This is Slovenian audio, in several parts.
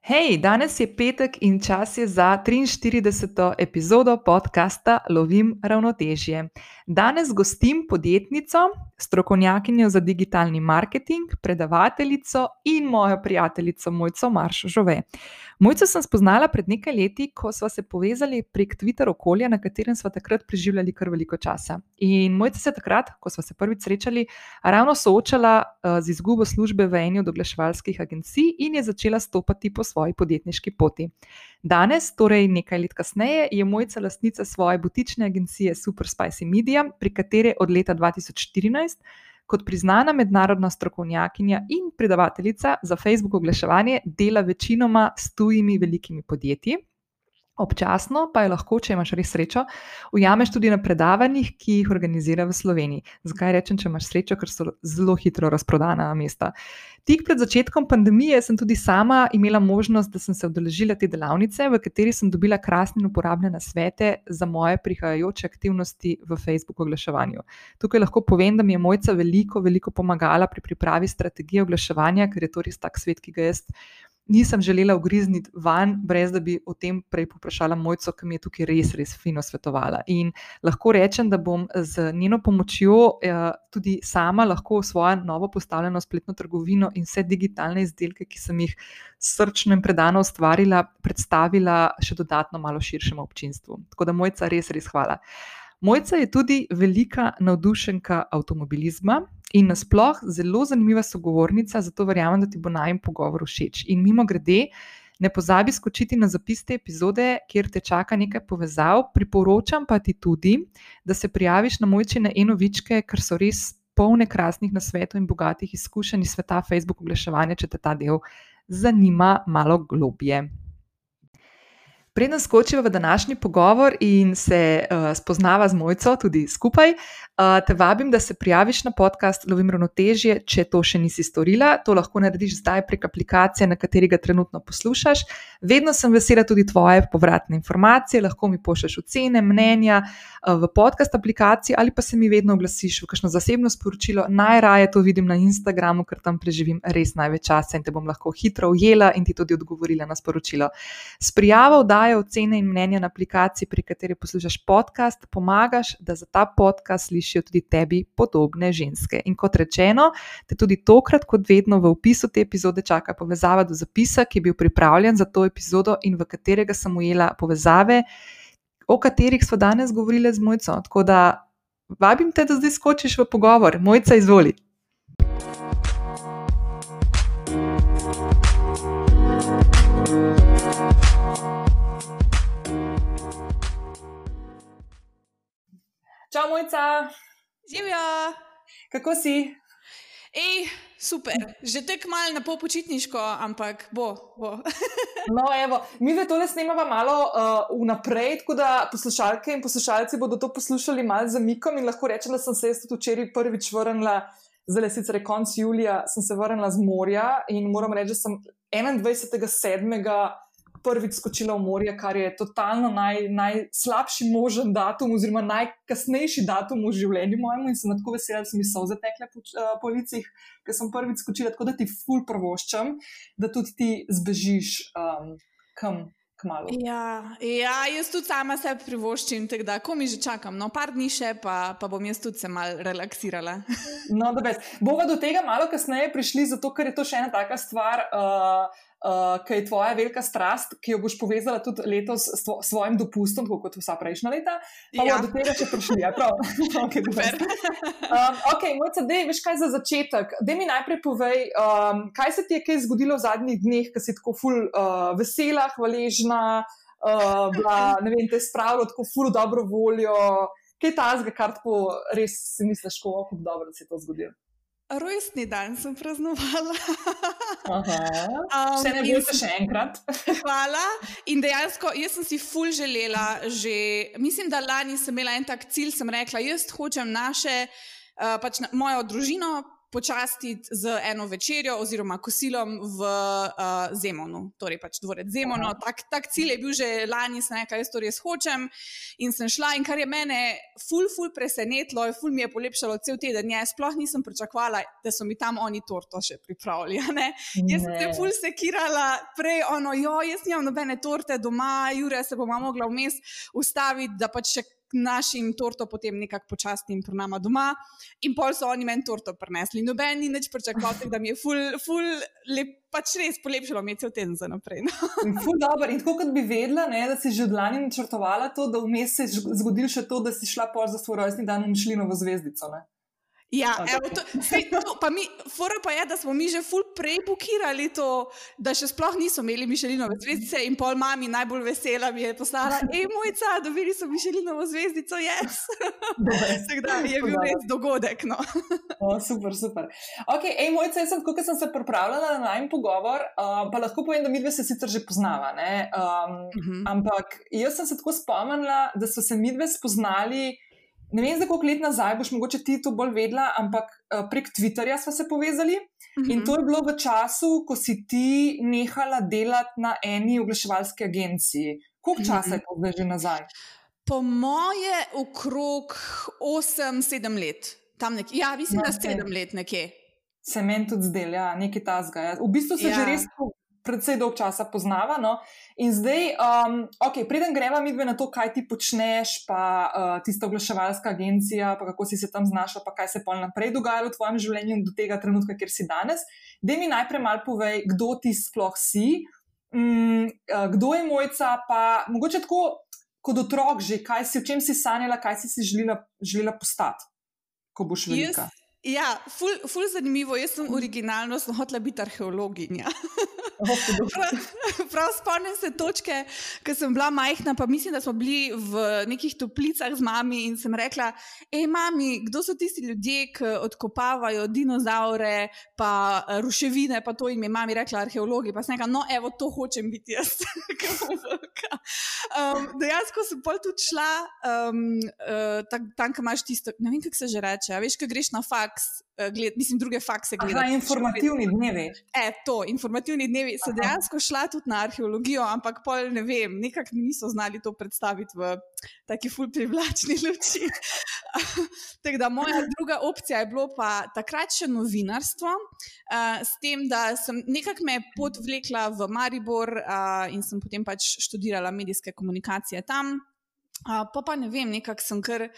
Hej, danes je petek in čas je za 43. epizodo podcasta Lovim ravnotežje. Danes gostim podjetnico, strokovnjakinjo za digitalni marketing, predavateljico in mojo prijateljico Mojco Marš Žove. Mojco sem spoznala pred nekaj leti, ko smo se povezali prek Twitter okolja, na katerem smo takrat preživljali kar veliko časa. In Mojca se takrat, ko smo se prvič srečali, ravno soočala uh, z izgubo službe v eni od oglaševalskih agencij in je začela stopati po svoji podjetniški poti. Danes, torej nekaj let kasneje, je Mojca lastnica svoje butične agencije Super Spicy Media, pri kateri od leta 2014 kot priznana mednarodna strokovnjakinja in predavateljica za Facebook oglaševanje dela večinoma s tujimi velikimi podjetji. Občasno pa je lahko, če imaš res srečo, ujameš tudi na predavanjih, ki jih organizira v Sloveniji. Zakaj rečem, če imaš srečo, ker so zelo hitro razprodana mesta. Tik pred začetkom pandemije sem tudi sama imela možnost, da sem se udeležila te delavnice, v kateri sem dobila krasne in uporabne svete za moje prihajajoče aktivnosti v Facebook oglaševanju. Tukaj lahko povem, da mi je mojca veliko, veliko pomagala pri pripravi strategije oglaševanja, ker je to res tak svet, ki ga jaz nisem želela ugrizniti van, brez da bi o tem prej poprašala mojco, ki mi je tukaj res, res fino svetovala. In lahko rečem, da bom z njeno pomočjo eh, tudi sama lahko svojo novo postavljeno spletno trgovino in vse digitalne izdelke, ki sem jih srčno in predano ustvarila, predstavila še dodatno malo širšemu občinstvu. Tako da mojca res, res hvala. Mojca je tudi velika navdušenka avtomobilizma in nasploh zelo zanimiva sogovornica, zato verjamem, da ti bo najem pogovor všeč. In mimo grede, ne pozabi skočiti na zapis te epizode, kjer te čaka nekaj povezav. Priporočam pa ti tudi, da se prijaviš na mojčine enovičke, ker so res polne krasnih nasvetov in bogatih izkušenj iz sveta Facebook oglaševanja, če te ta del zanima malo globje. Preden skočiva v današnji pogovor in se uh, spoznava z mojco tudi skupaj, uh, te vabim, da se prijaviš na podcast Lovim ravnotežje, če to še nisi storila. To lahko narediš zdaj prek aplikacije, na kateri ga trenutno poslušaš. Vedno sem vesela tudi tvoje povratne informacije, lahko mi pošlješ ocene, mnenja uh, v podcast aplikaciji ali pa se mi vedno oglasiš v kakšno zasebno sporočilo. Najraje to vidim na Instagramu, ker tam preživim res največ časa in te bom lahko hitro ujela in ti tudi odgovorila na sporočilo. S prijavo vdajo dajo ocene in mnenja na aplikaciji, pri kateri poslušaš podcast, pomagaš, da za ta podcast slišijo tudi tebi podobne ženske. In kot rečeno, te tudi tokrat, kot vedno, v opisu te epizode čaka povezava do zapisa, ki je bil pripravljen za to epizodo in v katerega sem ujela povezave, o katerih smo danes govorili z mojco. Tako da vabim te, da zdaj skočiš v pogovor. Mojca, izvoli. Čau, mojca. Živijo. Kako si? Ej, super, že tek mal na pol počitniško, ampak bo. bo. no, evo, mi ve tole snemamo malo uh, vnaprej, tako da poslušalke in poslušalci bodo to poslušali malo za mikom in lahko rečem, da sem se jaz tudi včeraj prvič vrnila, zdaj sicer je konc julija, sem se vrnila z morja in moram reči, da sem 21.7 prvič skočila v morje, kar je totalno naj, najslabši možen datum, oziroma najkasnejši datum v življenju mojemu. In sem tako vesela, da so mi soze tekle po, uh, po licih, ker sem prvič skočila. Tako da ti ful prvoščam, da tudi ti zbežiš um, kam. Ja, ja, jaz tudi sama sebi privoščim, tako da, ko mi že čakam, no, par dni še, pa, pa bom jaz tudi se mal relaksirala. No, da, bomo do tega malo kasneje prišli, zato ker je to še ena taka stvar. Uh, uh, ki je tvoja velika strast, ki jo boš povezala tudi letos s svojim dopustom, tako kot vsa prejšnja leta. Pa ja. do tega še prišli. Ja, okay, um, ok, mojca, dej, veš kaj za začetek. Dej mi najprej povej, um, kaj se ti je kaj zgodilo v zadnjih dneh, ki si tako ful uh, vesela, hvaležna, uh, bila, ne vem, te spravila tako ful dobro voljo. Kaj je ta zga, kar tako res si misliš, kako dobro se je to zgodilo? Rojstni dan sem praznovala. Um, ne bi se še enkrat. hvala. In dejansko, jaz sem si ful želela, že, mislim, da lani sem imela en tak cilj, sem rekla, jaz hočem naše, uh, pač na, mojo družino počastiti z eno večerjo oziroma kosilom v uh, Zemonu, torej pač dvorec Zemono. Tak, tak cilj je bil že lani, sem rekla, jaz to res hočem in sem šla. In kar je mene ful, ful presenetilo, ful mi je polepšalo cel teden. Ja, sploh nisem pričakovala, da so mi tam oni torto še pripravili. Jaz sem se ful sekirala prej, ono, jo, jaz nimam nobene torte doma, Jure se bomo mogla vmes ustaviti, da pač še našim torto potem nekako počastim pri nama doma. In pol so oni meni torto prinesli. Noben ni nič pričakoval, da mi je ful, ful, lep, pač res polepšalo mi je cel teden za naprej. No. Ful dobro. In tako kot bi vedela, ne, da si že od lani načrtovala to, da vmes se je zgodilo še to, da si šla pol za svoj rojstni dan v Mišlinovo zvezdico. Ne? Ja, evo, to, sej, to, pa mi, fora pa je, da smo mi že ful prej bukirali to, da še sploh nismo imeli Mišelinove zvezdice in pol mami najbolj vesela mi je poslala, ej mojca, dobili so Mišelinovo zvezdico, jaz. Yes. Tako je bil res dogodek. No. o, super, super. Ok, ej mojca, jaz sem, ko sem se pripravljala na najmen pogovor, uh, pa lahko povem, da mi dve se sicer že poznava, um, uh -huh. ampak jaz sem se tako spomnila, da so se mi dve spoznali ne vem, za koliko let nazaj boš mogoče ti to bolj vedela, ampak uh, prek Twitterja smo se povezali. Uh -huh. In mhm. to je bilo v času, ko si ti nehala delati na eni oglaševalski agenciji. Koliko časa uh -huh. je to zdaj že nazaj? Po moje, okrog 8-7 let. Nek ja, mislim, da 7 let nekje. Se meni tudi zdelo, ja, nekaj tasga. Ja. V bistvu se ja. že res predvsej dolg časa poznava. No? In zdaj, um, ok, preden greva mi dve na to, kaj ti počneš, pa uh, tista oglaševalska agencija, pa kako si se tam znašla, pa kaj se pa naprej dogaja v tvojem življenju do tega trenutka, kjer si danes. Da mi najprej malo povej, kdo ti sploh si, um, kdo je mojca, pa mogoče tako kot otrok že, kaj si, v čem si sanjala, kaj si si želela, želela postati, ko boš velika. Yes. Ja, ful, ful zanimivo. Jaz sem originalno hotela biti arheologinja. prav, prav spomnim se točke, ko sem bila majhna, pa mislim, da smo bili v nekih toplicah z mami in sem rekla: Hej, mami, kdo so tisti ljudje, ki odkopavajo dinozaure, pa eh, ruševine, pa to jim je mami rekla, arheologi. Pa sem rekla: No, evo, to hočem biti jaz. um, dejansko sem pol tudi šla um, uh, tam, kam imaš tisto, ne vem, kako se že reče. Veš, ko greš na faks, uh, gled, mislim, druge fakse gledaš. Ja, informativni dnevi. E, to, informativni dnevi. So dejansko šla tudi na arheologijo, ampak pol ne vem, nekako mi niso znali to predstaviti v taki ful privlačni luči. Tako da moja druga opcija je bilo pa takrat še novinarstvo, uh, s tem, da sem nekako me pot vlekla v Maribor uh, in sem potem pač študirala medijske komunikacije tam. Uh, pa pa ne vem, nekako sem kar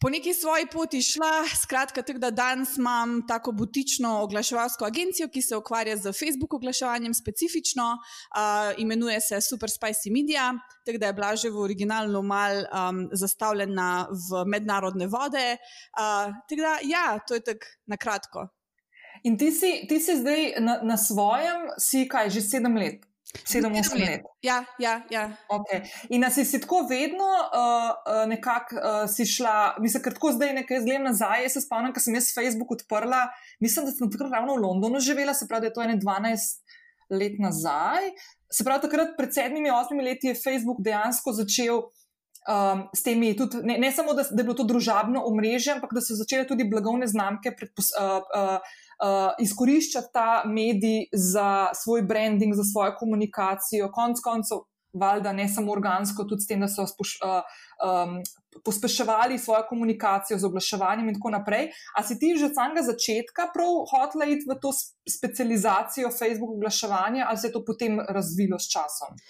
po neki svoji poti šla. Skratka, tako da danes imam tako butično oglaševalsko agencijo, ki se ukvarja z Facebook oglaševanjem specifično, uh, imenuje se Super Spicy Media, tako da je bila že v originalu mal um, zastavljena v mednarodne vode. Uh, tako da, ja, to je tako na kratko. In ti si, ti si zdaj na, na svojem, si kaj, že sedem let? Sedem, osem let. Ja, ja. ja. Okay. In si, si tako vedno uh, nekako uh, si šla, mislim, ker tako zdaj nekaj zglem nazaj. Jaz se spomnim, ko sem jaz Facebook odprla, mislim, da sem takrat ravno v Londonu živela, se pravi, da je to ene 12 let nazaj. Se pravi, takrat pred sedmimi, osmimi leti je Facebook dejansko začel. Um, s temi, tudi, ne, ne samo, da, da je bilo to družabno omrežje, ampak da so začele tudi blagovne znamke predpos, uh, uh, uh, izkoriščati ta medij za svoj branding, za svojo komunikacijo, konc koncev, valjda ne samo organsko, tudi s tem, da so spoš, uh, um, pospeševali svojo komunikacijo z oglaševanjem in tako naprej. A si ti že od samega začetka prav hotela iti v to specializacijo Facebook oglaševanja ali se je to potem razvilo s časom?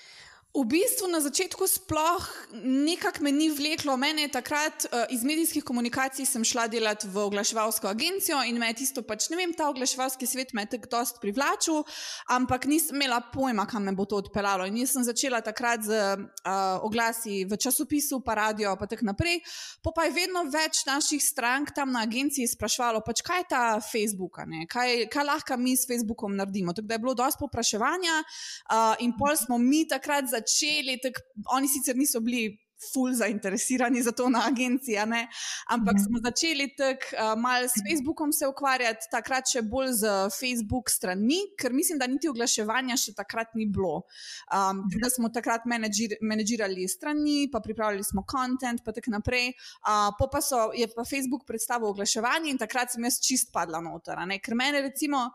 V bistvu na začetku sploh nekako me ni vleklo. Mene je takrat uh, iz medijskih komunikacij sem šla delati v oglaševalsko agencijo in me je tisto pač, ne vem, ta oglaševalski svet me je tako dost privlačil, ampak nisem imela pojma, kam me bo to odpeljalo. In jaz sem začela takrat z uh, oglasi v časopisu, pa radio, pa tako naprej. Po pa je vedno več naših strank tam na agenciji sprašvalo, pač kaj je ta Facebook, kaj, kaj lahko mi s Facebookom naredimo. Tako da je bilo dosti popraševanja uh, in pol smo mi takrat začeli začeli, tak, oni sicer niso bili ful zainteresirani za to na agenciji, ampak mm smo začeli tako uh, malo s Facebookom se ukvarjati, takrat še bolj z Facebook stranmi, ker mislim, da niti oglaševanja še takrat ni bilo. Um, da smo takrat menedžirali strani, pa pripravljali smo kontent, pa tako naprej. Uh, pa so, je pa Facebook predstavil oglaševanje in takrat sem jaz čist padla noter. Ker mene recimo.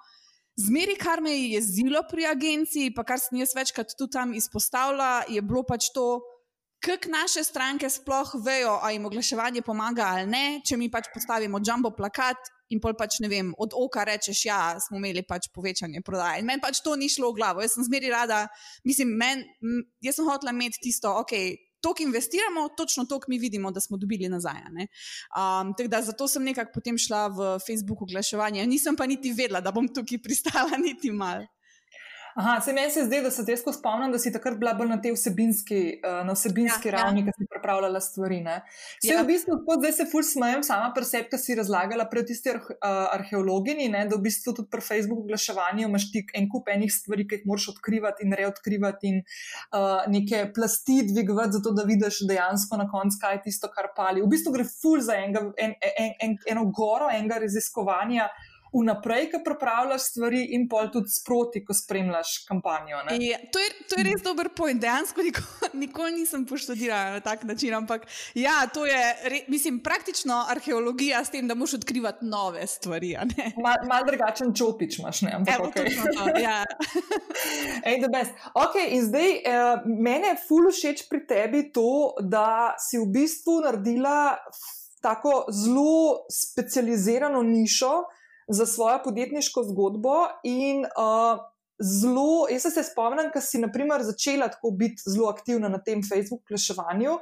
Zmeri, kar me je jezilo pri agenciji, pa kar sem jaz večkrat tudi tam izpostavila, je bilo pač to, kako naše stranke sploh vejo, ali jim oglaševanje pomaga ali ne. Če mi pač postavimo jumbo plakat in pol pač ne vem, od oka rečeš, ja, smo imeli pač povečanje prodaje. In meni pač to ni šlo v glavo. Jaz sem zmeri rada, mislim, men, jaz sem hotela imeti tisto, ok. Tok investiramo, točno tok mi vidimo, da smo dobili nazaj. Um, da, zato sem nekako potem šla v Facebook oglaševanje. Nisem pa niti vedela, da bom tukaj pristala, niti malo. Aha, se meni se zdi, da se težko spomnim, da si takrat bila bolj na tej vsebinski, uh, na vsebinski ja, ja. ravni, ja. ki si pripravljala stvari. Vse ja. v bistvu, kot zdaj se ful smejem, sama preseb, ki si razlagala pred tisti uh, arheologini, ne, da v bistvu tudi pri Facebooku oglaševanju imaš ti en kup enih stvari, ki jih moraš odkrivati in reodkrivati in uh, neke plasti dvigovati, zato da vidiš dejansko na koncu, kaj je tisto, kar pali. V bistvu gre ful za enga, en, en, en, eno goro enega raziskovanja vnaprej, ko pripravljaš stvari, in pol tudi sproti, ko spremljaš kampanjo. Ja, to, je, to je res dober point. Dejansko nikoli, nikoli nisem poštudirala na tak način. Ampak ja, to je, re, mislim, praktično arheologija s tem, da moš odkrivati nove stvari. Mal, mal drugačen čopič imaš, ne? Ampak, Evo, okay. to, ja. Ej, okay, in zdaj, uh, mene je ful všeč pri tebi to, da si v bistvu naredila. Tako zelo specializirano nišo, za svojo podjetniško zgodbo. In uh, zelo, jaz se spomnim, da si naprimer, začela tako biti zelo aktivna na tem Facebook oglaševanju.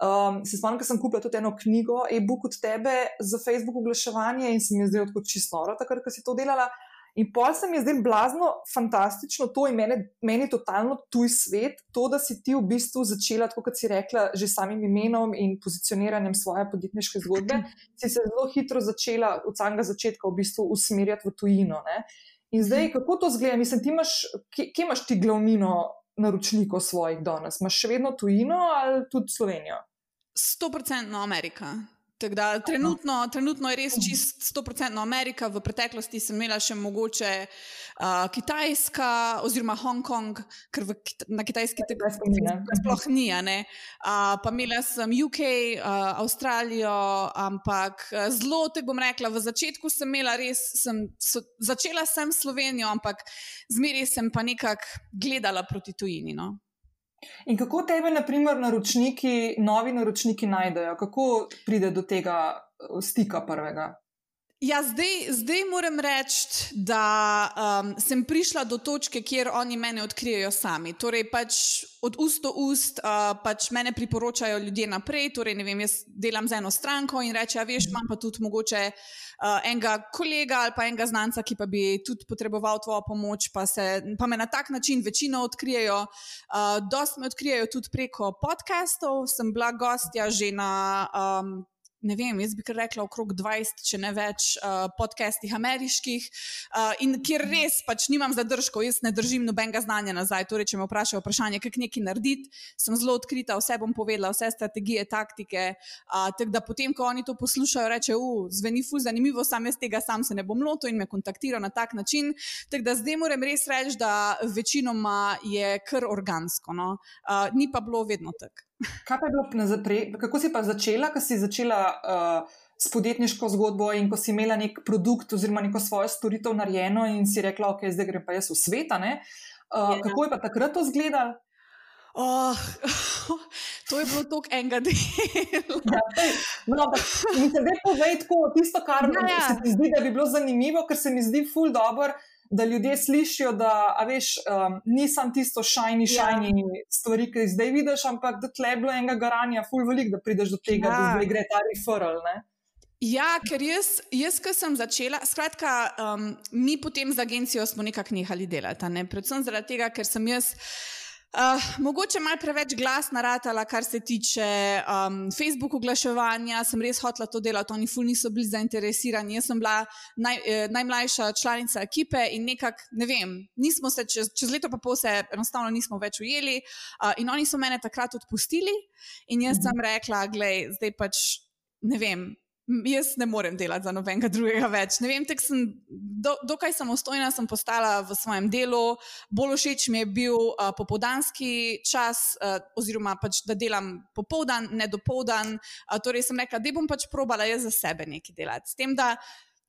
Um, se spomnim, da sem kupila tudi eno knjigo, e-book od tebe za Facebook oglaševanje in se mi je zdelo tako čisto noro, takrat, ko si to delala. In pol se mi je zdelo blazno, fantastično to in meni, meni totalno tuj svet, to, da si ti v bistvu začela, kot si rekla, že samim imenom in pozicioniranjem svoje podjetniške zgodbe, si se zelo hitro začela od samega začetka v bistvu usmerjati v tujino. Ne? In zdaj, kako to zgleda? Mislim, ti imaš, kje, kje imaš ti glavnino naročnikov svojih danes? Imaš še vedno tujino ali tudi Slovenijo? 100% Amerika. Da, trenutno, trenutno je res čist 100% Amerika, v preteklosti sem imela še mogoče uh, Kitajska oziroma Hongkong, ker v, na kitajski tega sploh ni. Uh, pa imela sem UK, uh, Avstralijo, ampak zelo te bom rekla, v začetku sem imela res, sem, so, začela sem Slovenijo, ampak zmeraj sem pa nekako gledala proti tujini. No? In kako tebe, naprimer, naročniki, novi naročniki najdejo, kako pride do tega stika prvega? Ja, zdaj, zdaj moram reči, da um, sem prišla do točke, kjer oni mene odkrijejo sami. Torej, pač od ust do ust uh, pač mene priporočajo ljudje naprej. Torej, vem, jaz delam z eno stranko in reče: Veš, imam pa tudi mogoče uh, enega kolega ali pa enega znanca, ki pa bi tudi potreboval tvojo pomoč, pa, se, pa me na tak način večino odkrijejo. Uh, dost me odkrijejo tudi preko podcastov, sem bila gostja že na. Um, ne vem, jaz bi kar rekla, okrog 20, če ne več, uh, podcastih ameriških, uh, in kjer res pač nimam zadržkov, jaz ne držim nobenega znanja nazaj. Torej, če me vprašajo vprašanje, kako nekaj narediti, sem zelo odkrita, vse bom povedala, vse strategije, taktike. Uh, tako da potem, ko oni to poslušajo, reče, uh, zveni fu zanimivo, sam jaz tega sam se ne bom lotil in me kontaktira na tak način. Tako da zdaj moram res reči, da večinoma je kar organsko, no? uh, ni pa bilo vedno tako. Kaj pa je bilo naprej? Kako si pa začela, ko si začela uh, s podjetniško zgodbo in ko si imela nek produkt oziroma neko svojo storitev narejeno in si rekla, ok, zdaj grem pa jaz v svet. Uh, kako je pa takrat to izgledalo? Oh, to je bilo tako enega dela. Ja, no, mi se zdaj povej tako, tisto, kar ja, ja. se mi zdi, da bi bilo zanimivo, ker se mi zdi ful dobro da ljudje slišijo, da veš, um, nisem tisto šajni, šajni ja. stvari, ki jih zdaj vidiš, ampak da tle je bilo enega garanja, full velik, da prideš do tega, ja. da zdaj gre ta referral. Ne? Ja, ker jaz, jaz ko sem začela, skratka, um, mi potem z agencijo smo nekako nehali delati. Ne? Predvsem zaradi tega, ker sem jaz. Uh, mogoče malo preveč glasna ratala, kar se tiče um, Facebook oglaševanja. Sem res hotela to delati, oni ful niso bili zainteresirani. Jaz sem bila naj, eh, najmlajša članica ekipe in nekako, ne vem, nismo se čez, čez leto pa pol se enostavno nismo več ujeli. Uh, in oni so mene takrat odpustili in jaz mhm. sem rekla, gledaj, zdaj pač ne vem, jaz ne morem delati za nobenega drugega več. Ne vem, tako sem, do, dokaj samostojna sem postala v svojem delu, bolj všeč mi je bil uh, popoldanski čas, uh, oziroma pač, da delam popoldan, ne dopoldan. Uh, torej sem rekla, da bom pač probala jaz za sebe nekaj delati. S tem, da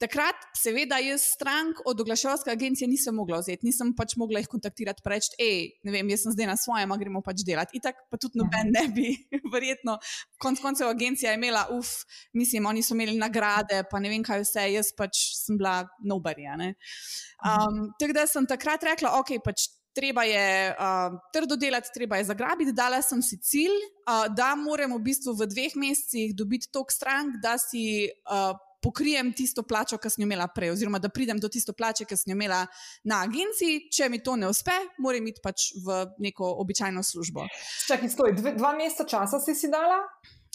Takrat, seveda, jaz strank od oglaševalske agencije nisem mogla vzeti, nisem pač mogla jih kontaktirati, reči, hej, ne vem, jaz sem zdaj na svojem, gremo pač delati. Itak pa tudi noben ne bi, verjetno. Konec koncev agencija je imela, uf, mislim, oni so imeli nagrade, pa ne vem kaj vse, jaz pač sem bila nobarija. Um, tako da sem takrat rekla, ok, pač. Treba je uh, trdo delati, treba je zagrabiti. Dala sem si cilj, uh, da moramo v bistvu v dveh mesecih dobiti toliko strank, da si uh, pokrijem tisto plačo, ki sem jo imela prej, oziroma da pridem do tisto plače, ki sem jo imela na agenciji. Če mi to ne uspe, moram iti pač v neko običajno službo. Čakaj, stoj, dve, dva meseca časa si si dala?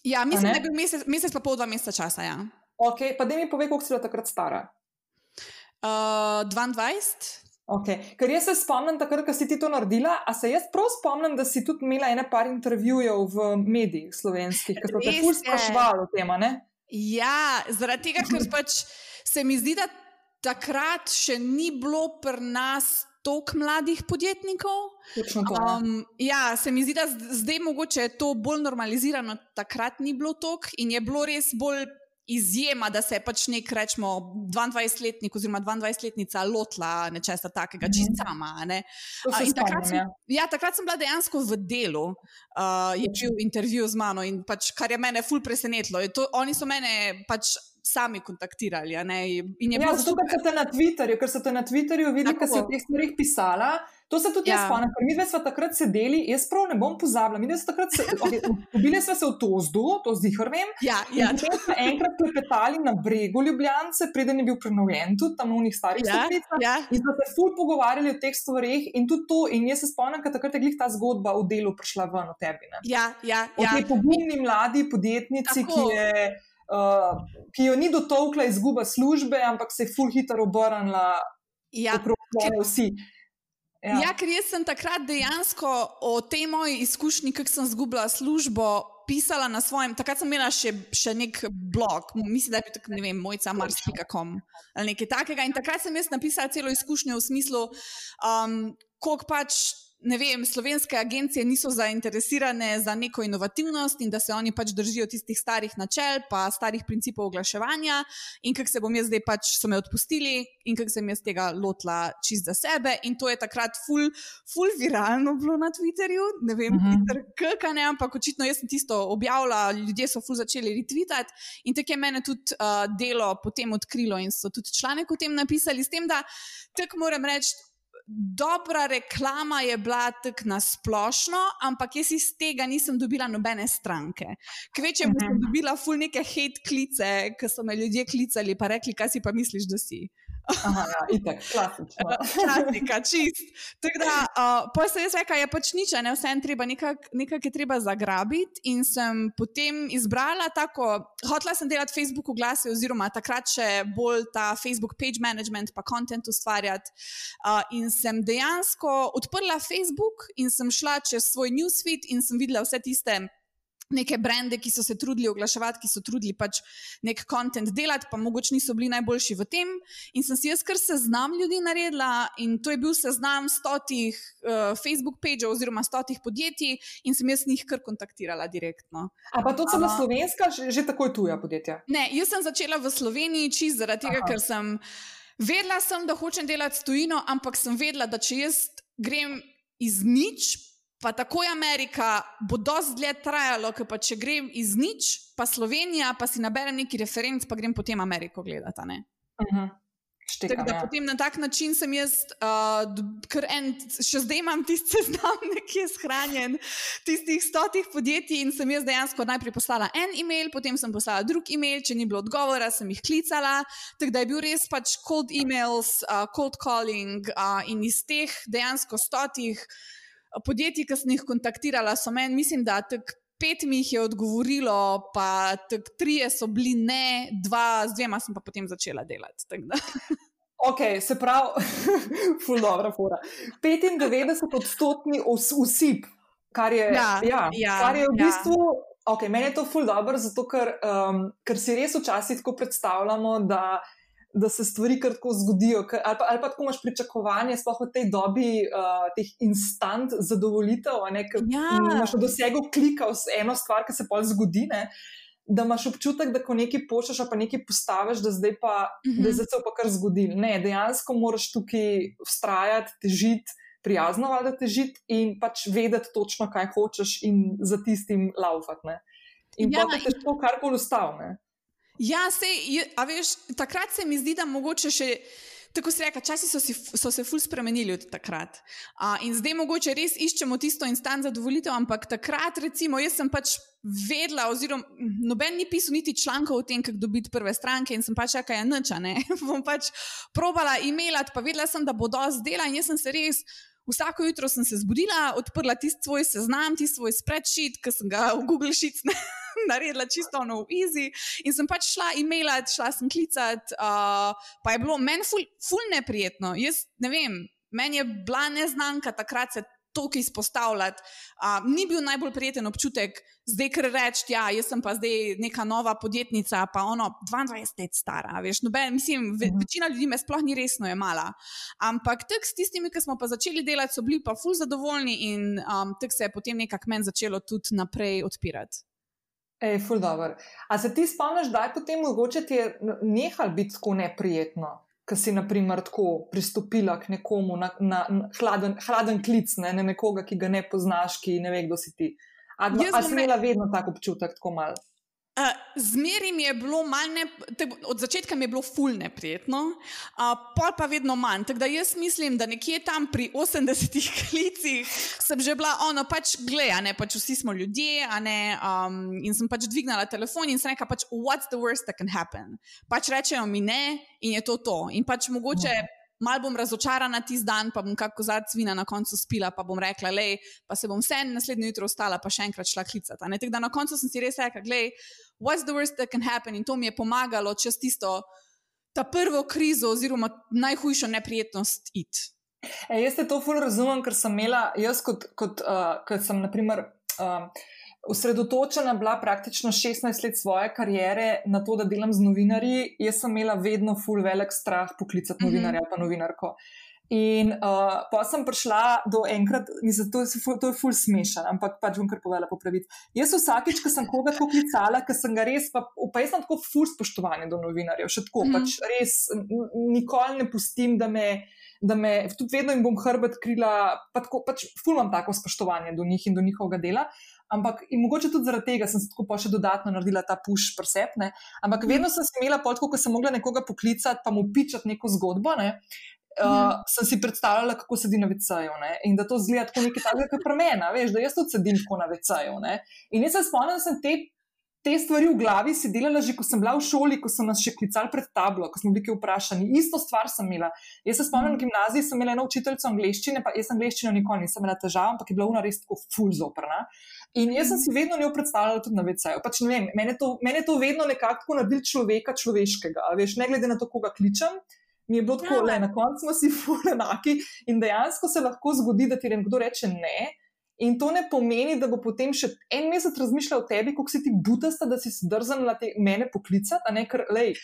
Ja, mislim, da je bil mesec, mesec pa pol dva meseca časa. Ja. Ok, pa da mi povej, koliko si bila takrat stara. Uh, 22. Okay. Ker jaz se spomnim, takrat, ko si ti to naredila, a se jaz prav spomnim, da si tudi imela ene par intervjujev v medijih slovenskih, ki so te ful sprašvali o tem, ne? Ja, zaradi tega, ker pač se mi zdi, da takrat še ni bilo pri nas toliko mladih podjetnikov. Um, ja, se mi zdi, da zdaj mogoče je to bolj normalizirano, takrat ni bilo toliko in je bilo res bolj. Izjema, da se je pač nek, rečemo, 22-letnik oziroma 22-letnica lotila nečesa takega, mhm. sama. Ne? Uh, takrat, sem, ja. ja, takrat sem bila dejansko v delu, uh, je bil intervju z mano in pač, kar je mene ful presenetilo. To, oni so mene pač sami kontaktirali. Ja, zato, ker ste na Twitterju, ker ste na Twitterju videli, da si o teh stvarih pisala. To se tudi ja. jaz spomnim, ker mi dve smo takrat sedeli, jaz prav ne bom pozabila. Mi smo takrat sedeli, okay, smo se v Tozdu, to zdaj hrvem. Ja, ja. Če smo enkrat klepetali na bregu Ljubljance, preden je bil prenovljen tudi tam v njih starih ja, stopnicah. Ja. In smo se ful pogovarjali o teh stvarih in tudi to. In jaz se spomnim, ker takrat je glih ta zgodba v delu prišla ven od tebi. Ne? Ja, ja. O tej ja. pogumni mladi podjetnici, ki je. Uh, ki jo ni dotovkla izguba službe, ampak se je full hitro obrnila. Ja, ker vsi. Ja. ja, ker jaz sem takrat dejansko o tej moji izkušnji, kako sem izgubila službo, pisala na svojem. Takrat sem imela še, še nek blog, mislim, da je bil tako, ne vem, mojca mars.com ali nekaj takega. In takrat sem jaz napisala celo izkušnjo v smislu, um, koliko pač ne vem, slovenske agencije niso zainteresirane za neko inovativnost in da se oni pač držijo tistih starih načel, pa starih principov oglaševanja, in kako se bom jaz zdaj pač so me odpustili, in kako sem jaz tega lotila čist za sebe. In to je takrat full, full viralno bilo na Twitterju, ne vem, uh mhm. -huh. kaj ne, ampak očitno jaz sem tisto objavila, ljudje so full začeli retvitati in tako je mene tudi uh, delo potem odkrilo in so tudi članek o tem napisali, s tem, da tako moram reči dobra reklama je bila tako na splošno, ampak jaz iz tega nisem dobila nobene stranke. Kvečem sem mhm. dobila ful neke hate klice, ki so me ljudje klicali in rekli, kaj si pa misliš, da si. Aha, ja, itak, klasično. Klasika, čist. Tako da, uh, pa se jaz rekla, je pač nič, ne vse en treba, nekaj, nekaj je treba zagrabiti. In sem potem izbrala tako, hotela sem delati Facebook oglase, oziroma takrat še bolj ta Facebook page management, pa content ustvarjati. Uh, in sem dejansko odprla Facebook in sem šla čez svoj newsfeed in sem videla vse tiste neke brende, ki so se trudili oglaševati, ki so trudili pač nek kontent delati, pa mogoče niso bili najboljši v tem. In sem si jaz kar seznam ljudi naredila, in to je bil seznam stotih uh, Facebook pageov oziroma stotih podjetij, in sem jaz njih kar kontaktirala direktno. A pa to so bila slovenska, že, že takoj tuja podjetja? Ne, jaz sem začela v Sloveniji čist zaradi tega, Aha. ker sem vedela, sem, da hočem delati s tujino, ampak sem vedela, da če jaz grem iz nič, pa tako je Amerika, bo dosti dlje trajalo, ker pa če grem iz nič, pa Slovenija, pa si naberem neki referenc, pa grem potem Ameriko gledati. Uh. -huh. Štekam, da, ja. potem na tak način sem jaz, uh, en, še zdaj imam tisti seznam, ki je shranjen, tistih stotih podjetij. In sem jaz dejansko najprej poslala en e-mail, potem sem poslala drug e-mail, če ni bilo odgovora, sem jih klicala. Tako da je bil res pač cold emails, uh, cold calling uh, in iz teh dejansko stotih podjetij, ki sem jih kontaktirala, so meni, mislim, da tak pet mi jih je odgovorilo, pa tak trije so bili ne, dva, z dvema sem pa potem začela delati. Ok, se pravi, ful dobro, fura. 95 odstotni usip, kar je, ja, ja, ja, kar je v ja. bistvu. Ok, meni je to ful dobro, zato ker, um, ker si res včasih tako predstavljamo, da da se stvari kar tako zgodijo, ali pa, ali pa tako imaš pričakovanje, sploh v tej dobi uh, teh instant zadovoljitev, ki ja. imaš v dosegu klika v eno stvar, ki se pa zgodi. Ne? Da imaš občutek, da ko nekaj pošljaš, pa nekaj postaviš, da zdaj pa, mm -hmm. da se je pa kar zgodil. Ne, dejansko moraš tukaj vztrajati, težiti, prijazno vaditi, težiti in pač vedeti točno, kaj hočeš in za tistim laufati. In ja, pa te težko karkoli ustaviti. Ja, sej, a veš, takrat se mi zdi, da mogoče še. Tako se reka, časi so, si, so se ful spremenili od takrat. Uh, in zdaj mogoče res iščemo tisto instant zadovoljitev, ampak takrat, recimo, jaz sem pač vedela, oziroma noben ni pisal niti člankov o tem, kako dobiti prve stranke in sem pač čakala, ja, ne, bom pač probala e-mailat, pa vedela sem, da bo dosti dela in jaz sem se res. Vsako jutro sem se zbudila, odprla tisti svoj seznam, tisti svoj spreadsheet, ki sem ga v Google Sheets naredila čisto na easy. In sem pač šla e-mailat, šla sem klicat, uh, pa je bilo meni ful, ful neprijetno. Jaz ne vem, meni je bila neznanka takrat se toliko izpostavljati. Uh, ni bil najbolj prijeten občutek, zdaj ker reči, ja, jaz sem pa zdaj neka nova podjetnica, pa ono 22 let stara. Veš, noben, mislim, ve, mhm. večina ljudi me sploh ni resno jemala. Ampak tek s tistimi, ki smo pa začeli delati, so bili pa ful zadovoljni in um, tek se je potem nekako meni začelo tudi naprej odpirati. Ej, ful dobro. A se ti spomniš, da je potem mogoče ti nehal biti tako neprijetno? Ki si, na primer, tako pristopila k nekomu na, na, na hladen, hladen klic, ne, na nekoga, ki ga ne poznaš, ki ne ve, kdo si ti. Ali si imela vedno tako občutek, tako malo? Uh, Zmeri mi je bilo manj, od začetka mi je bilo fulne prijetno, uh, pol pa vedno manj. Tako da jaz mislim, da nekje tam pri 80-ih klicih sem že bila ono, pač gledaj, ne pač vsi smo ljudje, ne, um, in sem pač dvignila telefon in sem rekla, pač, what's the worst that can happen? Pač rečejo mi ne in je to to. In pač mogoče. Uh mal bom razočarana tisti dan, pa bom kako zadnji svina na koncu spila, pa bom rekla, le, pa se bom vse naslednjo jutro ostala, pa še enkrat šla klicati. Tako da na koncu sem si res rekla, le, what's the worst that can happen? In to mi je pomagalo čez tisto, ta prvo krizo, oziroma najhujšo neprijetnost iti. E, jaz te to fully razumem, ker sem imela, jaz kot, kot, uh, kot sem, naprimer. Uh, osredotočena bila praktično 16 let svoje kariere na to, da delam z novinarji. Jaz sem imela vedno full velik strah poklicati mhm. novinarja ali mm -hmm. pa novinarko. In uh, pa sem prišla do enkrat, mislim, to, je, to je ful smešen, ampak pač bom kar povedala popraviti. Jaz vsakič, ko sem koga tako klicala, ker sem ga res, pa, pa jaz sem tako ful spoštovanje do novinarjev, še tako, mm -hmm. pač res nikoli ne pustim, da me, da me tudi vedno jim bom hrbet krila, pa tako, pač ful imam tako spoštovanje do njih in do njihovega dela. Ampak in mogoče tudi zaradi tega sem se tako pa še dodatno naredila ta push presepne. Ampak mm. vedno sem imela pot, ko sem mogla nekoga poklicati, pa mu pičati neko zgodbo. Ne? Uh. Sem si predstavljala, kako sedi na VC-ju in da to zgleda tako nekaj takega, kar premena, veš, da jaz tudi sedim tako na VC-ju. In jaz se spomnim, da sem te te stvari v glavi si delala že, ko sem bila v šoli, ko so nas še klicali pred tablo, ko smo bili vprašani. Isto stvar sem imela. Jaz se spomnim, v gimnaziji sem imela eno učiteljico angleščine, pa jaz angleščino nikoli nisem imela težav, ampak je bila ona res tako full zoprna. In jaz sem si vedno njo predstavljala tudi na VC-ju. Pač mene, mene to vedno nekako naredil človeka človeškega. Veš, ne glede na to, koga kličem. Mi je bilo tako, da ja. na koncu smo si full enaki in dejansko se lahko zgodi, da ti nekdo reče ne. In to ne pomeni, da bo potem še en mesec razmišljal o tebi, kako si ti butasta, da si zdrzen na te mene poklicati, a ne ker, lej,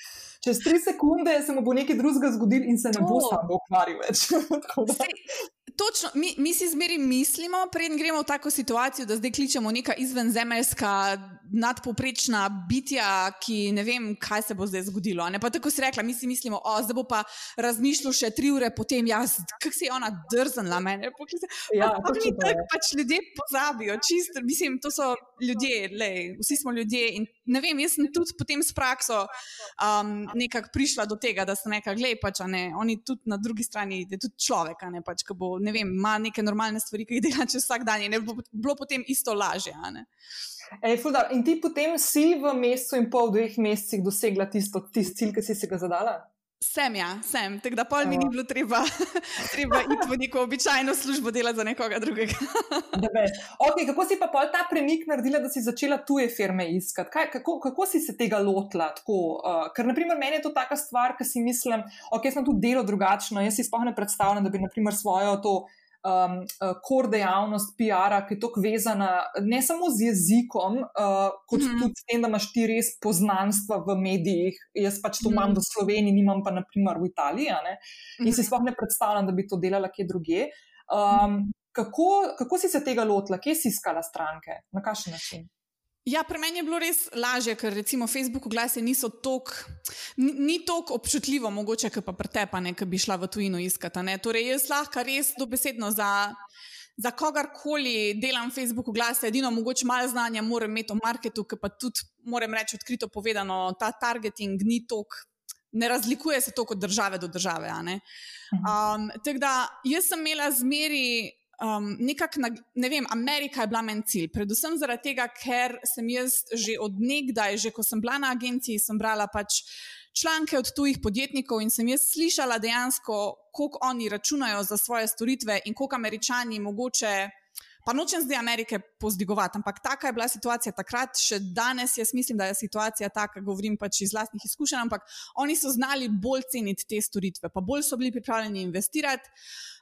čez tri sekunde se mu bo nekaj drugega zgodil in se ne bo sam ukvarjal več. Točno, mi, mi si zmeri mislimo, preden gremo v tako situacijo, da zdaj kličemo neka izvenzemeljska, nadpoprečna bitja, ki ne vem, kaj se bo zdaj zgodilo. Ne pa tako si rekla, mi si mislimo, o, zdaj bo pa razmišljal še tri ure potem, jaz, kako si je ona drznila mene. Ja, pa, mi tako pač ljudje pozabijo, čisto, mislim, to so ljudje, lej, vsi smo ljudje. In, ne vem, jaz sem tudi potem s prakso um, nekako prišla do tega, da sem rekla, gledaj, pač, ne, oni tudi na drugi strani, da je tudi človek, ne pač, ki bo ne vem, ima neke normalne stvari, ki jih dela čez vsak dan, in bo bilo potem isto lažje. Ej, in ti potem si v mesecu in pol, dveh mesecih dosegla tisto, tisti cilj, ki si si ga zadala? Sem, ja, sem. Tako da pol mi ni bilo treba, treba iti v neko običajno službo delati za nekoga drugega. okay, kako si pa pol ta premik naredila, da si začela tuje firme iskati? Kaj, kako, kako si se tega lotila? Tako, uh, ker, naprimer, meni je to taka stvar, ki si mislim, ok, sem tu delo drugačno. Jaz si sploh ne predstavljam, da bi, naprimer, svojo to um, uh, kor dejavnost PR-a, ki je tako vezana ne samo z jezikom, uh, kot mm tudi s tem, da imaš ti res poznanstva v medijih. Jaz pač to mm imam v Sloveniji, nimam pa naprimer v Italiji. In mm si mhm. sploh ne predstavljam, da bi to delala kje druge. Um, kako, kako si se tega lotila, kje si iskala stranke, na kakšen način? Ja, pri meni je bilo res lažje, ker recimo Facebook oglase niso tako, ni tako občutljivo, mogoče pa pretepane, ki bi šla v tujino iskati. Torej, jaz lahko res dobesedno za, za kogarkoli delam Facebook oglase, edino mogoče malo znanja moram imeti o marketu, ki pa tudi moram reči odkrito povedano, ta targeting ni tok. Ne razlikuje se to kot države do države. Mhm. Um, tako da jaz sem imela zmeri um, nekako, ne vem, Amerika je bila meni cilj. Predvsem zaradi tega, ker sem jaz že od nekdaj, že ko sem bila na agenciji, sem brala pač članke od tujih podjetnikov in sem jaz slišala dejansko, koliko oni računajo za svoje storitve in koliko američani mogoče. Pa nočem zdaj Amerike pozdigovati, ampak taka je bila situacija takrat, še danes jaz mislim, da je situacija taka, govorim pač iz vlastnih izkušenj, ampak oni so znali bolj ceniti te storitve, pa bolj so bili pripravljeni investirati.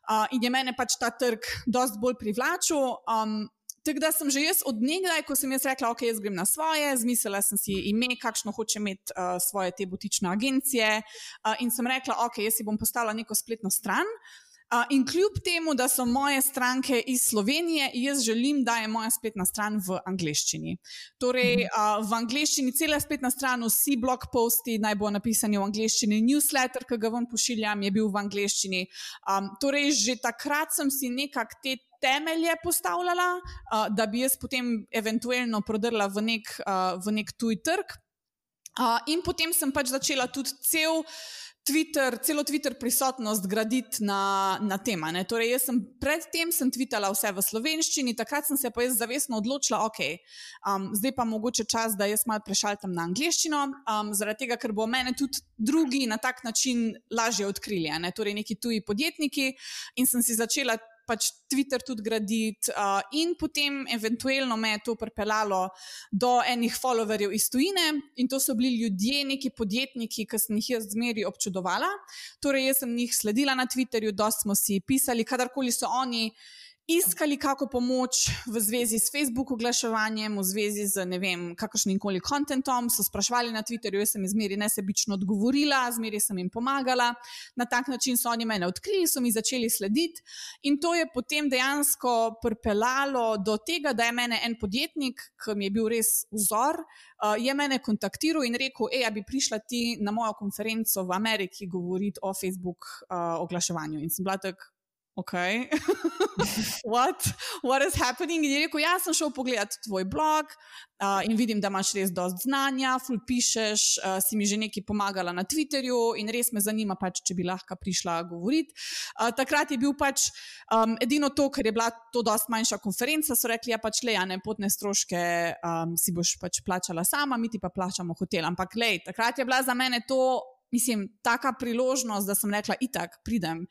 Uh, in je mene pač ta trg dosti bolj privlačil. Um, tako da sem že jaz od nekdaj, ko sem jaz rekla, ok, jaz grem na svoje, zmislila sem si ime, kakšno hoče imeti uh, svoje te butične agencije. Uh, in sem rekla, ok, jaz si bom postavila neko spletno stran. Uh, in kljub temu, da so moje stranke iz Slovenije, jaz želim, da je moja spletna stran v angleščini. Torej, uh, v angleščini cela spletna stran, vsi blog posti naj bo napisani v angleščini, newsletter, ki ga vam pošiljam, je bil v angleščini. Torej, že takrat sem si nekako te temelje postavljala, da bi jaz potem eventualno prodrla v nek, v nek tuj trg. In potem sem pač začela tudi cel. Twitter, celo Twitter prisotnost graditi na, na tem. Torej, jaz sem predtem sem tvitala vse v slovenščini, takrat sem se pa jaz zavestno odločila, ok, um, zdaj pa mogoče čas, da jaz malo prešaltam na angliščino, um, zaradi tega, ker bo mene tudi drugi na tak način lažje odkrili, ne? torej neki tuji podjetniki. In sem si začela pač Twitter tudi graditi, uh, in potem eventualno me je to pripeljalo do enih followerjev iz tujine, in to so bili ljudje, neki podjetniki, ki sem jih jaz zmeri občudovala. Torej, jaz sem jih sledila na Twitterju, dosti smo si pisali, kadarkoli so oni iskali kako pomoč v zvezi s Facebook oglaševanjem, v zvezi z ne vem, kakršnim koli kontentom, so sprašvali na Twitterju, jaz sem izmeri nesebično odgovorila, zmeri sem jim pomagala. Na tak način so oni mene odkrili, so mi začeli slediti in to je potem dejansko pripeljalo do tega, da je mene en podjetnik, ki mi je bil res vzor, uh, je mene kontaktiral in rekel, hej, bi prišla ti na mojo konferenco v Ameriki govoriti o Facebook uh, oglaševanju. In sem bila tako ok, what, what is happening? In je rekel, jaz sem šel pogledat tvoj blog uh, in vidim, da imaš res dosti znanja, ful pišeš, uh, si mi že nekaj pomagala na Twitterju in res me zanima, pač, če bi lahko prišla govoriti. Uh, takrat je bil pač um, edino to, ker je bila to dosti manjša konferenca, so rekli, ja pač le, ja ne potne stroške um, si boš pač plačala sama, mi ti pa plačamo hotel. Ampak le, takrat je bila za mene to mislim, taka priložnost, da sem rekla, itak, pridem.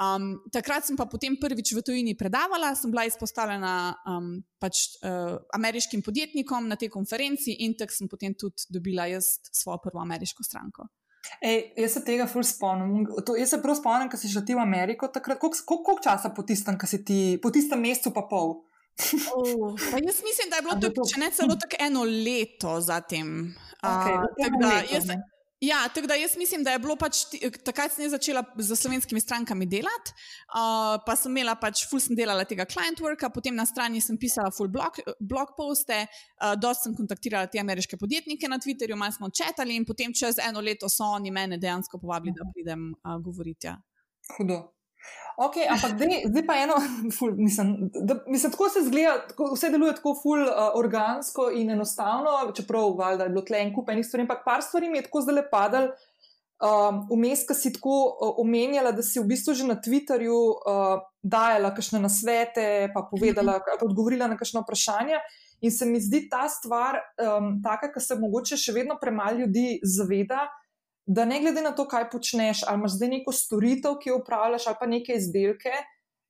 Um, takrat sem pa potem prvič v tujini predavala, sem bila izpostavljena um, pač, uh, ameriškim podjetnikom na tej konferenci in tako sem potem tudi dobila jaz svojo prvo ameriško stranko. Ej, jaz se tega ful spomnim. To, jaz se prav spomnim, ko si šel ti v Ameriko. Koliko, koliko časa po tistem, ti, po tistem mesecu, pa pol? oh, jaz mislim, da je bilo to, če ne celo tako eno leto zatem. Okay, uh, da, jaz, Ja, tako da jaz mislim, da je bilo pač takrat, ko sem začela z slovenskimi strankami delati, uh, pa sem imela pač full sem delala tega client worka, potem na strani sem pisala full blog, blog poste, uh, dosti sem kontaktirala te ameriške podjetnike na Twitterju, malo smo četali in potem čez eno leto so oni mene dejansko povabili, da pridem uh, govoriti. Ja. Hudo. Okay, ampak dej, zdaj pa eno, ful, mislim, da, mislim, tako se zgleda, tako, vse deluje tako ful uh, organsko in enostavno, čeprav valjda, je bilo tle en kup enih stvari, ampak par stvari mi je tako zdaj padal. Um, vmes, um, ki si tako uh, omenjala, da si v bistvu že na Twitterju uh, dajala kakšne nasvete, pa povedala, -hmm. pa odgovorila na kakšno vprašanje. In se mi zdi ta stvar um, taka, ki se mogoče še vedno premalo ljudi zaveda, da ne glede na to, kaj počneš, ali imaš zdaj neko storitev, ki jo upravljaš, ali pa neke izdelke,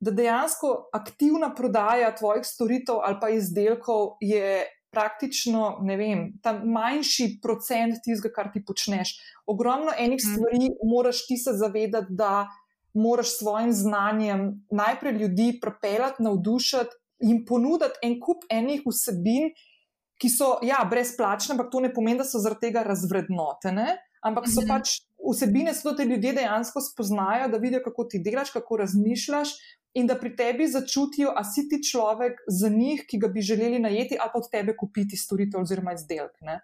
da dejansko aktivna prodaja tvojih storitev ali pa izdelkov je praktično, ne vem, ta manjši procent tistega, kar ti počneš. Ogromno enih mm. stvari moraš ti se zavedati, da moraš s svojim znanjem najprej ljudi prepeljati, navdušiti in ponuditi en kup enih vsebin, ki so, ja, brezplačne, ampak to ne pomeni, da so zaradi tega razvrednotene. Ampak so -hmm. pač vsebine, da te ljudje dejansko spoznajo, da vidijo, kako ti delaš, kako razmišljaš, in da pri tebi začutijo, a si ti človek za njih, ki ga bi želeli najeti, ali pa od tebe kupiti storitev oziroma izdelek. Ne?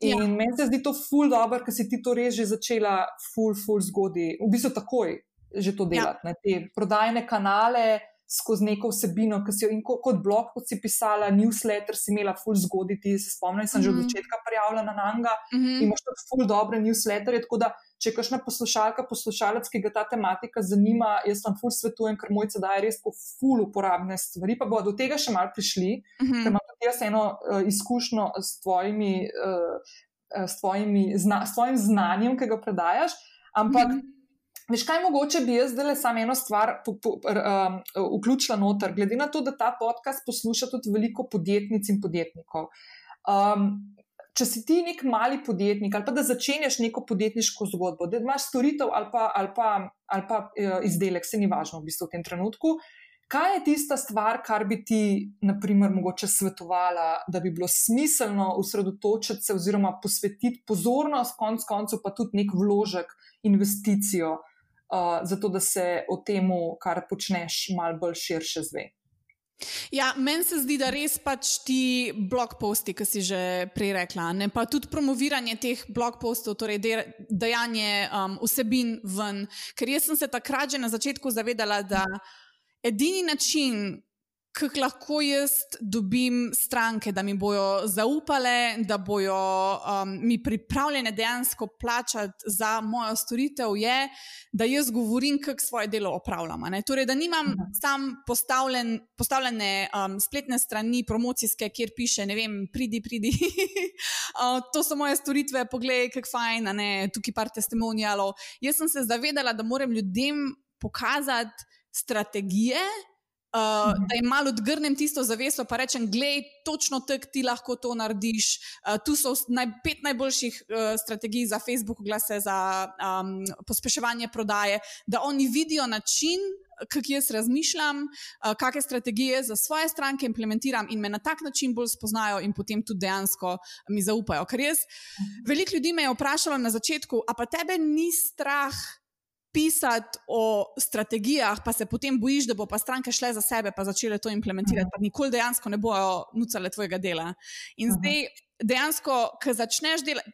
In ja. meni se zdi to ful dobro, ker si ti to res že začela, ful, ful zgodaj, v bistvu takoj že to ja. delati. Ja. Te prodajne kanale skozi neko vsebino, ki si jo kot, kot blog, kot si pisala, newsletter si imela ful zgoditi. Se spomnim, sem mm -hmm. že od mhm. začetka prijavljena na Anga mm -hmm. in imaš tudi ful dobre newsletterje. Tako da, če kašna poslušalka, poslušalec, ki ga ta tematika zanima, jaz vam ful svetujem, ker mojca daje res po ful uporabne stvari. Pa bo do tega še mal prišli, mm -hmm. ker imam tudi jaz eno uh, izkušnjo s tvojimi. Uh, S, tvojimi, zna, s tvojim znanjem, ki ga predajaš, ampak mm -hmm. Veš, kaj mogoče bi jaz zdaj le samo eno stvar po, po, um, vključila noter, glede na to, da ta podcast posluša tudi veliko podjetnic in podjetnikov. Um, če si ti nek mali podjetnik ali pa da začenjaš neko podjetniško zgodbo, da imaš storitev ali pa, ali pa, ali pa uh, izdelek, se ni važno v bistvu v tem trenutku. Kaj je tista stvar, kar bi ti, naprimer, mogoče svetovala, da bi bilo smiselno usredotočiti se oziroma posvetiti pozornost, konc koncev pa tudi nek vložek, investicijo uh, zato da se o tem, kar počneš, malo bolj širše zve. Ja, meni se zdi, da res pač ti blog posti, ki si že prej rekla, ne? pa tudi promoviranje teh blog postov, torej dajanje um, vsebin ven. Ker jaz sem se takrat že na začetku zavedala, da edini način, kako lahko jaz dobim stranke, da mi bodo zaupale, da bodo um, mi pripravljene dejansko plačati za mojo storitev, je, da jaz govorim, kako svoje delo opravljam. Torej, da nimam mhm. sam postavljen, postavljene um, spletne strani promocijske, kjer piše, ne vem, pridi, pridi. uh, to so moje storitve, poglej, kako fajn, ne, tukaj par testimonijalov. Jaz sem se zavedala, da moram ljudem pokazati strategije, Uh, da jim malo odgrnem tisto zaveso, pa rečem, gledaj, točno tako ti lahko to narediš. Uh, tu so naj, pet najboljših uh, strategij za Facebook, glase za um, pospeševanje prodaje, da oni vidijo način, kako jaz razmišljam, uh, kakšne strategije za svoje stranke implementiram in me na tak način bolj spoznajo in potem tudi dejansko mi zaupajo. Ker jaz, veliko ljudi me je vprašalo na začetku, a pa tebe ni strah pisati o strategijah, pa se potem bojiš, da bo pa stranke šle za sebe, pa začele to implementirati, pa nikoli dejansko ne bojo nucale tvojega dela. In zdaj. Dejansko, ko začneš delati,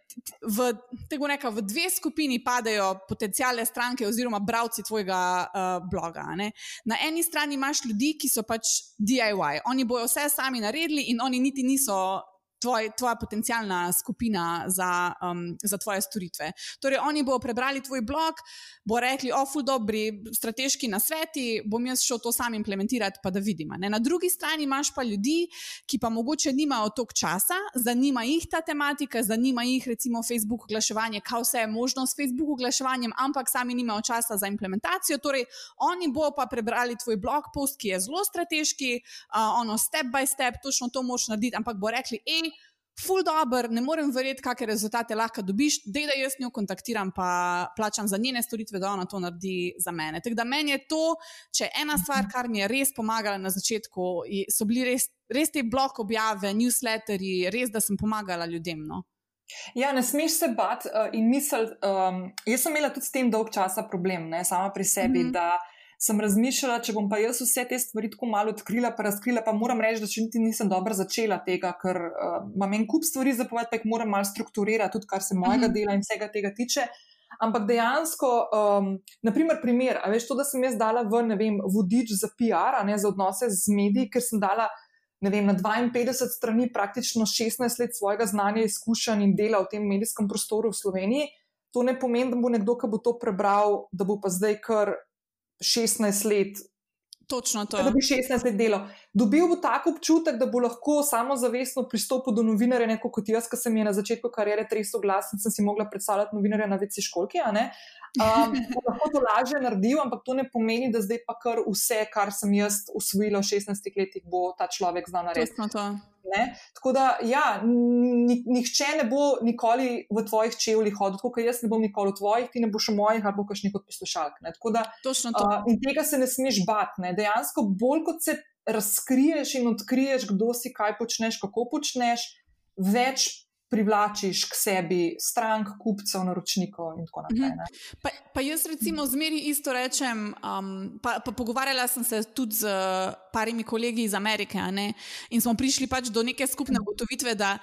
v, neka, v dve skupini padajo potencijalne stranke oziroma bralci tvojega uh, bloga. Ne? Na eni strani imaš ljudi, ki so pač DIY, oni bojo vse sami naredili in oni niti niso tvoj, tvoja potencijalna skupina za, um, za tvoje storitve. Torej, oni bodo prebrali tvoj blog, bo rekli, o, ful dobri strateški nasveti, bom jaz šel to sam implementirati, pa da vidim. Ne? Na drugi strani imaš pa ljudi, ki pa mogoče nimajo toliko časa, zanima jih ta tematika, zanima jih recimo Facebook oglaševanje, kaj vse je možno s Facebook oglaševanjem, ampak sami nimajo časa za implementacijo. Torej, oni bodo pa prebrali tvoj blog post, ki je zelo strateški, uh, ono step by step, točno to moš narediti, ampak bo rekli, hej, ful dobr, ne morem verjeti, kakšne rezultate lahko dobiš, da da jaz njo kontaktiram, pa plačam za njene storitve, da ona to naredi za mene. Tako da meni je to, če ena stvar, kar mi je res pomagala na začetku, so bili res, res te blok objave, newsletterji, res, da sem pomagala ljudem. No? Ja, ne smeš se bati uh, in misliti. Um, jaz sem imela tudi s tem dolg časa problem, ne, sama pri sebi. Mm -hmm sem razmišljala, če bom pa jaz vse te stvari tako malo odkrila, pa razkrila, pa moram reči, da še niti nisem dobro začela tega, ker uh, imam en kup stvari za povedati, pa jih moram malo strukturirati, tudi kar se mojega mhm. dela in vsega tega tiče. Ampak dejansko, um, naprimer, primer, a veš to, da sem jaz dala v, ne vem, vodič za PR, ne za odnose z mediji, ker sem dala. Vem, na 52 strani, praktično 16 let svojega znanja, izkušenj in dela v tem medijskem prostoru v Sloveniji, to ne pomeni, da bo nekdo, ki bo to prebral, da bo pa zdaj kar 16 let. Točno to. Da bi 16 let delal. Dobil bo tak občutek, da bo lahko samozavestno pristopil do novinarja, neko kot jaz, ki sem je na začetku kariere tresel glas in sem si mogla predstavljati novinarja na večji školki. Um, lahko to lažje naredil, ampak to ne pomeni, da zdaj pa kar vse, kar sem jaz usvojila v 16 letih, bo ta človek znal narediti. Ne? Tako da, ja, nihče ne bo nikoli v tvojih čevljih hodil, kot jaz ne bom nikoli v tvojih, ti ne boš v mojih, ali pa kakšnih kot poslušalk. Točno to. Uh, in tega se ne smeš bati. Dejansko, bolj kot se razkriješ in odkriješ, kdo si, kaj počneš, kako počneš, več privlačiš k sebi strank, kupcev, naročnikov in tako naprej. Mhm. Pa, pa jaz recimo zmeri isto rečem, um, pa, pa pogovarjala sem se tudi z parimi kolegi iz Amerike in smo prišli pač do neke skupne ugotovitve, da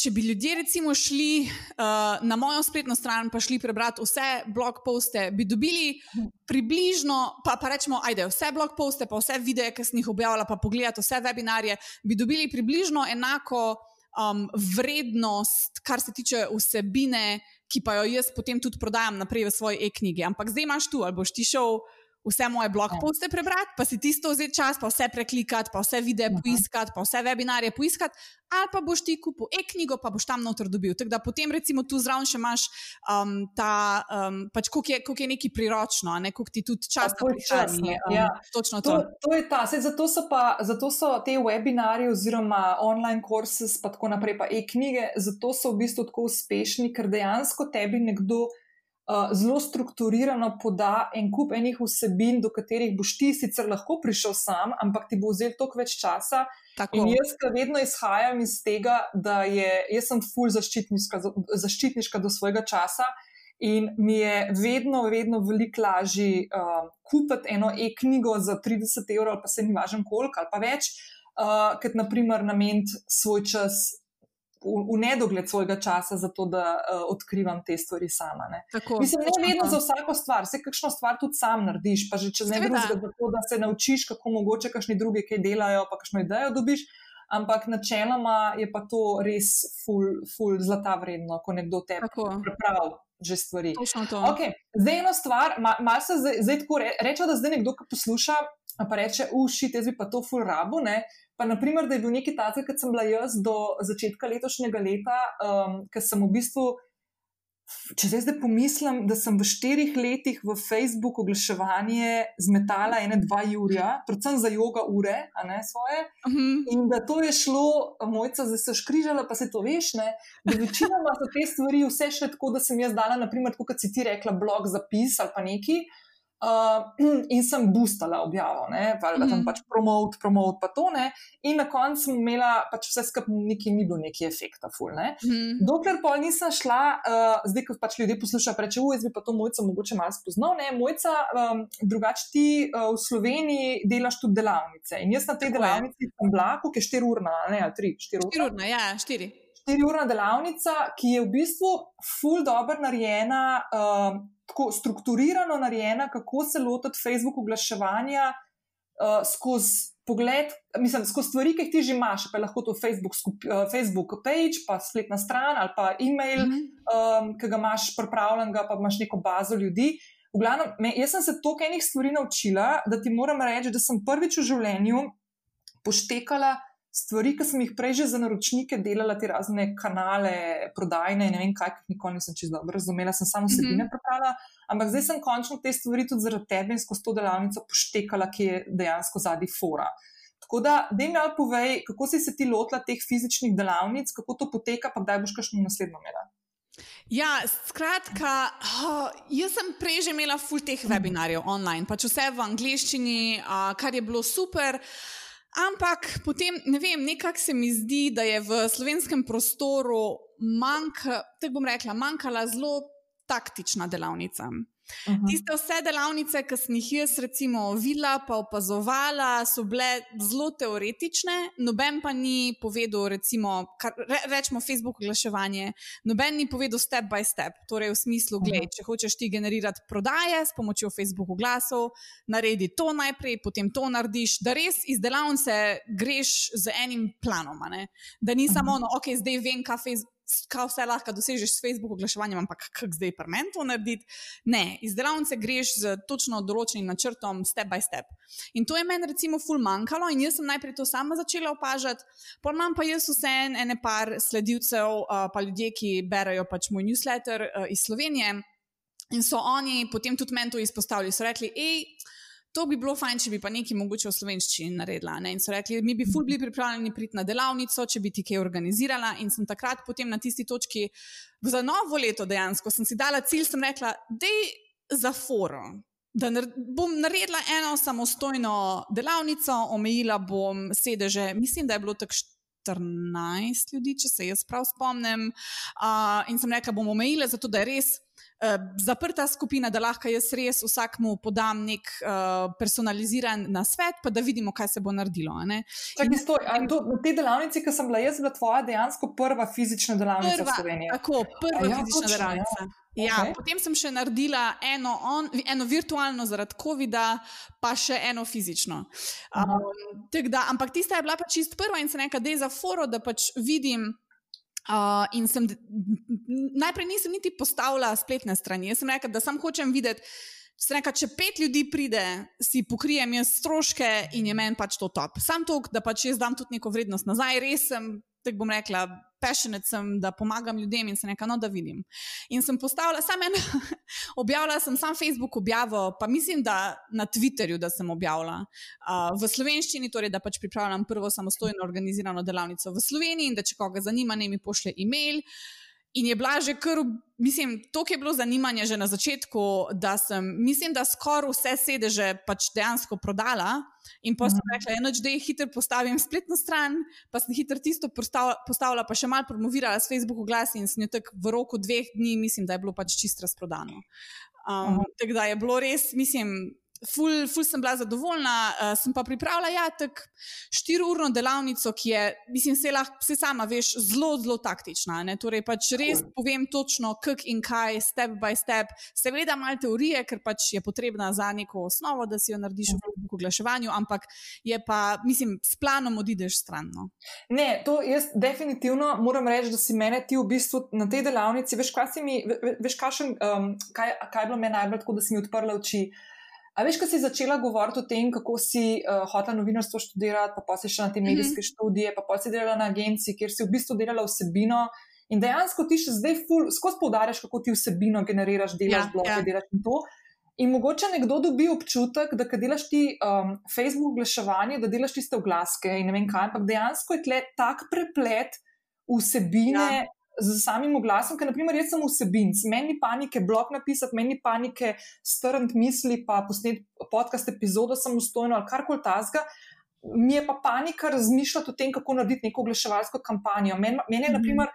če bi ljudje recimo šli uh, na mojo spletno stran pa šli prebrati vse blog poste, bi dobili približno, pa, pa rečemo, ajde, vse blog poste, pa vse videe, ki sem jih objavila, pa pogledati vse webinarje, bi dobili približno enako um, vrednost, kar se tiče vsebine, ki pa jo jaz potem tudi prodajam naprej v svoji e-knjigi. Ampak zdaj imaš tu, ali boš ti šel vse moje blog ja. poste prebrati, pa si tisto vzeti čas, pa vse preklikati, pa vse videe mhm. poiskati, pa vse webinarje poiskati, ali pa boš ti kupil e-knjigo, pa boš tam noter dobil. Tako da potem recimo tu zraven še imaš um, ta, um, pač koliko je, je neki priročno, ne koliko ti tudi čas prihrani. Um, ja. Točno to. to. To je ta, Sej, zato, so pa, zato so te webinarje oziroma online kurse, pa tako naprej, pa e-knjige, zato so v bistvu tako uspešni, ker dejansko tebi nekdo zelo strukturirano poda en kup enih vsebin, do katerih boš ti sicer lahko prišel sam, ampak ti bo vzel toliko več časa. Tako. In jaz, ki vedno izhajam iz tega, da je, jaz sem full zaščitniška, zaščitniška do svojega časa. In mi je vedno, vedno veliko lažje uh, kupiti eno e-knjigo za 30 evrov, ali pa se ni važno koliko, ali pa več, uh, kot naprimer nameniti svoj čas v, v nedogled svojega časa, zato da uh, odkrivam te stvari sama. Ne. Tako, Mislim, ne vedno za vsako stvar, vse kakšno stvar tudi sam narediš, pa že če ne drugega, zato da se naučiš, kako mogoče kakšni drugi kaj delajo, pa kakšno idejo dobiš. Ampak načeloma je pa to res ful, ful zlata vredno, ko nekdo te pripravi. Že stvari. Okay. Zdaj, eno stvar, malo ma se zdaj, zdaj tako re, reče, da zdaj nekdo, ki posluša, pa reče: Uši, te zdaj pa to ful rabo. Ne? Pa, naprimer, da je bil neki takšen, kot sem bila jaz do začetka letošnjega leta, um, ker sem v bistvu, če zdaj, zdaj pomislim, da sem v štirih letih v Facebook oglaševanje zmetala ene dva jurja, predvsem za yoga ure, a ne svoje. Uh mhm. -huh. In da to je šlo, mojca, zdaj se škrižala, pa se to veš, ne? da večinoma so te stvari vse še tako, da sem jaz dala, naprimer, kot si ti rekla, blog zapis ali pa neki. Uh, in sem boostala objavo, ne, ali pa tam mhm. pač promote, promote, pa to ne. In na koncu sem imela pač vse skupaj, neki ni bilo neki efekta, ful. Ne. Mm. Dokler pa nisem šla, uh, zdaj ko pač ljudje poslušajo, reče, ujez bi pa to mojca mogoče malo spoznal, ne, mojca, um, drugače ti uh, v Sloveniji delaš tudi delavnice. In jaz na tej delavnici sem bila, koliko je 4 urna, ne, 3, 4 urna. 4 urna, ja, 4. 4 urna delavnica, ki je v bistvu ful dobro narejena. Uh, tako strukturirano narejena, kako se lotiti Facebook oglaševanja uh, skozi pogled, mislim, skozi stvari, ki jih ti že imaš, pa lahko to Facebook, skup, uh, Facebook page, pa spletna stran ali pa e-mail, mm -hmm. um, ki ga imaš pripravljenega, pa imaš neko bazo ljudi. V glavnem, me, jaz sem se toliko enih stvari naučila, da ti moram reči, da sem prvič v življenju poštekala stvari, ki sem jih prej že za naročnike delala, te razne kanale, prodajne, ne vem kaj, ki nikoli nisem čisto dobro razumela, sem samo sebine mm -hmm. prebrala. Ampak zdaj sem končno te stvari tudi zaradi tebe in skozi to delavnico poštekala, ki je dejansko zadnji fora. Tako da, da mi ali povej, kako si se ti lotila teh fizičnih delavnic, kako to poteka, pa kdaj boš kakšno naslednjo imela. Ja, skratka, oh, jaz sem prej že imela full teh webinarjev online, pač vse v angleščini, uh, kar je bilo super. Uh, Ampak potem, ne vem, nekako se mi zdi, da je v slovenskem prostoru manjka, tako bom rekla, manjkala zelo taktična delavnica. -huh. Mhm. Tiste vse delavnice, ki sem jih jaz recimo videla, pa opazovala, so bile zelo teoretične, noben pa ni povedal, recimo, kar, re, rečemo Facebook oglaševanje, noben ni povedal step by step, torej v smislu, uh -huh. če hočeš ti generirati prodaje s pomočjo Facebook oglasov, naredi to najprej, potem to narediš, da res iz delavnice greš z enim planom, da ni uh -huh. samo, no, ok, zdaj vem, kaj Facebook kaj vse lahko dosežeš s Facebook oglaševanjem, ampak kako zdaj pa meni to narediti. Ne, iz delavnice greš z točno določenim načrtom, step by step. In to je meni recimo ful manjkalo in jaz sem najprej to sama začela opažati, pa imam pa jaz vse ene par sledilcev, uh, pa ljudje, ki berajo pač moj newsletter uh, iz Slovenije. In so oni potem tudi meni to izpostavili. So rekli, hej, to bi bilo fajn, če bi pa nekaj mogoče v slovenščini naredila. Ne? In so rekli, mi bi ful bili pripravljeni priti na delavnico, če bi ti kaj organizirala. In sem takrat potem na tisti točki za novo leto dejansko sem si dala cilj, sem rekla, da je za forum. Da bom naredila eno samostojno delavnico, omejila bom sedeže. Mislim, da je bilo tako 14 ljudi, če se jaz prav spomnim. Uh, in sem rekla, bom omejila, zato da je res zaprta skupina, da lahko jaz res vsakmu podam nek uh, personaliziran nasvet, pa da vidimo, kaj se bo naredilo. Čakaj, stoj, to, na tej delavnici, ki sem bila jaz, bila tvoja dejansko prva fizična delavnica prva, v Sloveniji. Tako, prva ja, fizična točno, ja. delavnica. Ja. Ja, okay. Potem sem še naredila eno, on, eno virtualno zaradi COVID-a, pa še eno fizično. Um, da, ampak tista je bila pač čist prva in se nekaj dej za foro, da pač vidim, Uh, in sem najprej nisem niti postavila spletne strani. Jaz sem rekla, da sam hočem videti, rekla, če pet ljudi pride, si pokrijem jaz stroške in je meni pač to top. Sam to, da pač jaz dam tudi neko vrednost nazaj, res sem tako bom rekla, passionate sem, da pomagam ljudem in se nekaj no, da vidim. In sem postavila, samo eno, objavila sem sam Facebook objavo, pa mislim, da na Twitterju, da sem objavila uh, v slovenščini, torej da pač pripravljam prvo samostojno organizirano delavnico v Sloveniji in da če koga zanima, ne mi pošlje e-mail. In je bila že kar, mislim, to, ki je bilo zanimanje že na začetku, da sem, mislim, da skoraj vse sedeže pač dejansko prodala. In pa sem mhm. rekla, eno, da je hitro postavim spletno stran, pa sem hitro tisto postavila, pa še malo promovirala s Facebooku glas in sem jo tako v roku dveh dni, mislim, da je bilo pač čisto razprodano. Um, tako da je bilo res, mislim, ful, ful sem bila zadovoljna, uh, sem pa pripravila ja, tako štiriurno delavnico, ki je, mislim, se lahko vse sama veš, zelo, zelo taktična. Ne? Torej, pač res povem točno, kak in kaj, step by step. Seveda, malo teorije, ker pač je potrebna za neko osnovo, da si jo narediš v oglaševanju, ampak je pa, mislim, s planom odideš stran. No? Ne, to jaz definitivno moram reči, da si mene ti v bistvu na tej delavnici, veš, kaj, mi, veš, kašen, um, kaj, kaj je bilo meni najbolj tako, da si mi odprla oči. A veš, ko si začela govoriti o tem, kako si uh, hotela novinarstvo študirati, pa, pa si šla na te medijske mm -hmm. študije, pa, pa si delala na agenciji, kjer si v bistvu delala vsebino. In dejansko ti še zdaj skozi poudarjaš, kako ti vsebino generiraš, delaš ja, bloge, ja. delaš in to. In mogoče nekdo dobi občutek, da delaš ti um, Facebook oglaševanje, da delaš tiste oglaske in ne vem kaj, ampak dejansko je tle tak preplet vsebine. Ja z samim oglasom, ker naprimer jaz sem vsebin, meni panike blog napisati, meni panike strniti misli, pa posneti podcast epizodo samostojno ali karkoli tasga. Mi je pa panika razmišljati o tem, kako narediti neko oglaševalsko kampanjo. Meni, meni je, mm -hmm. naprimer,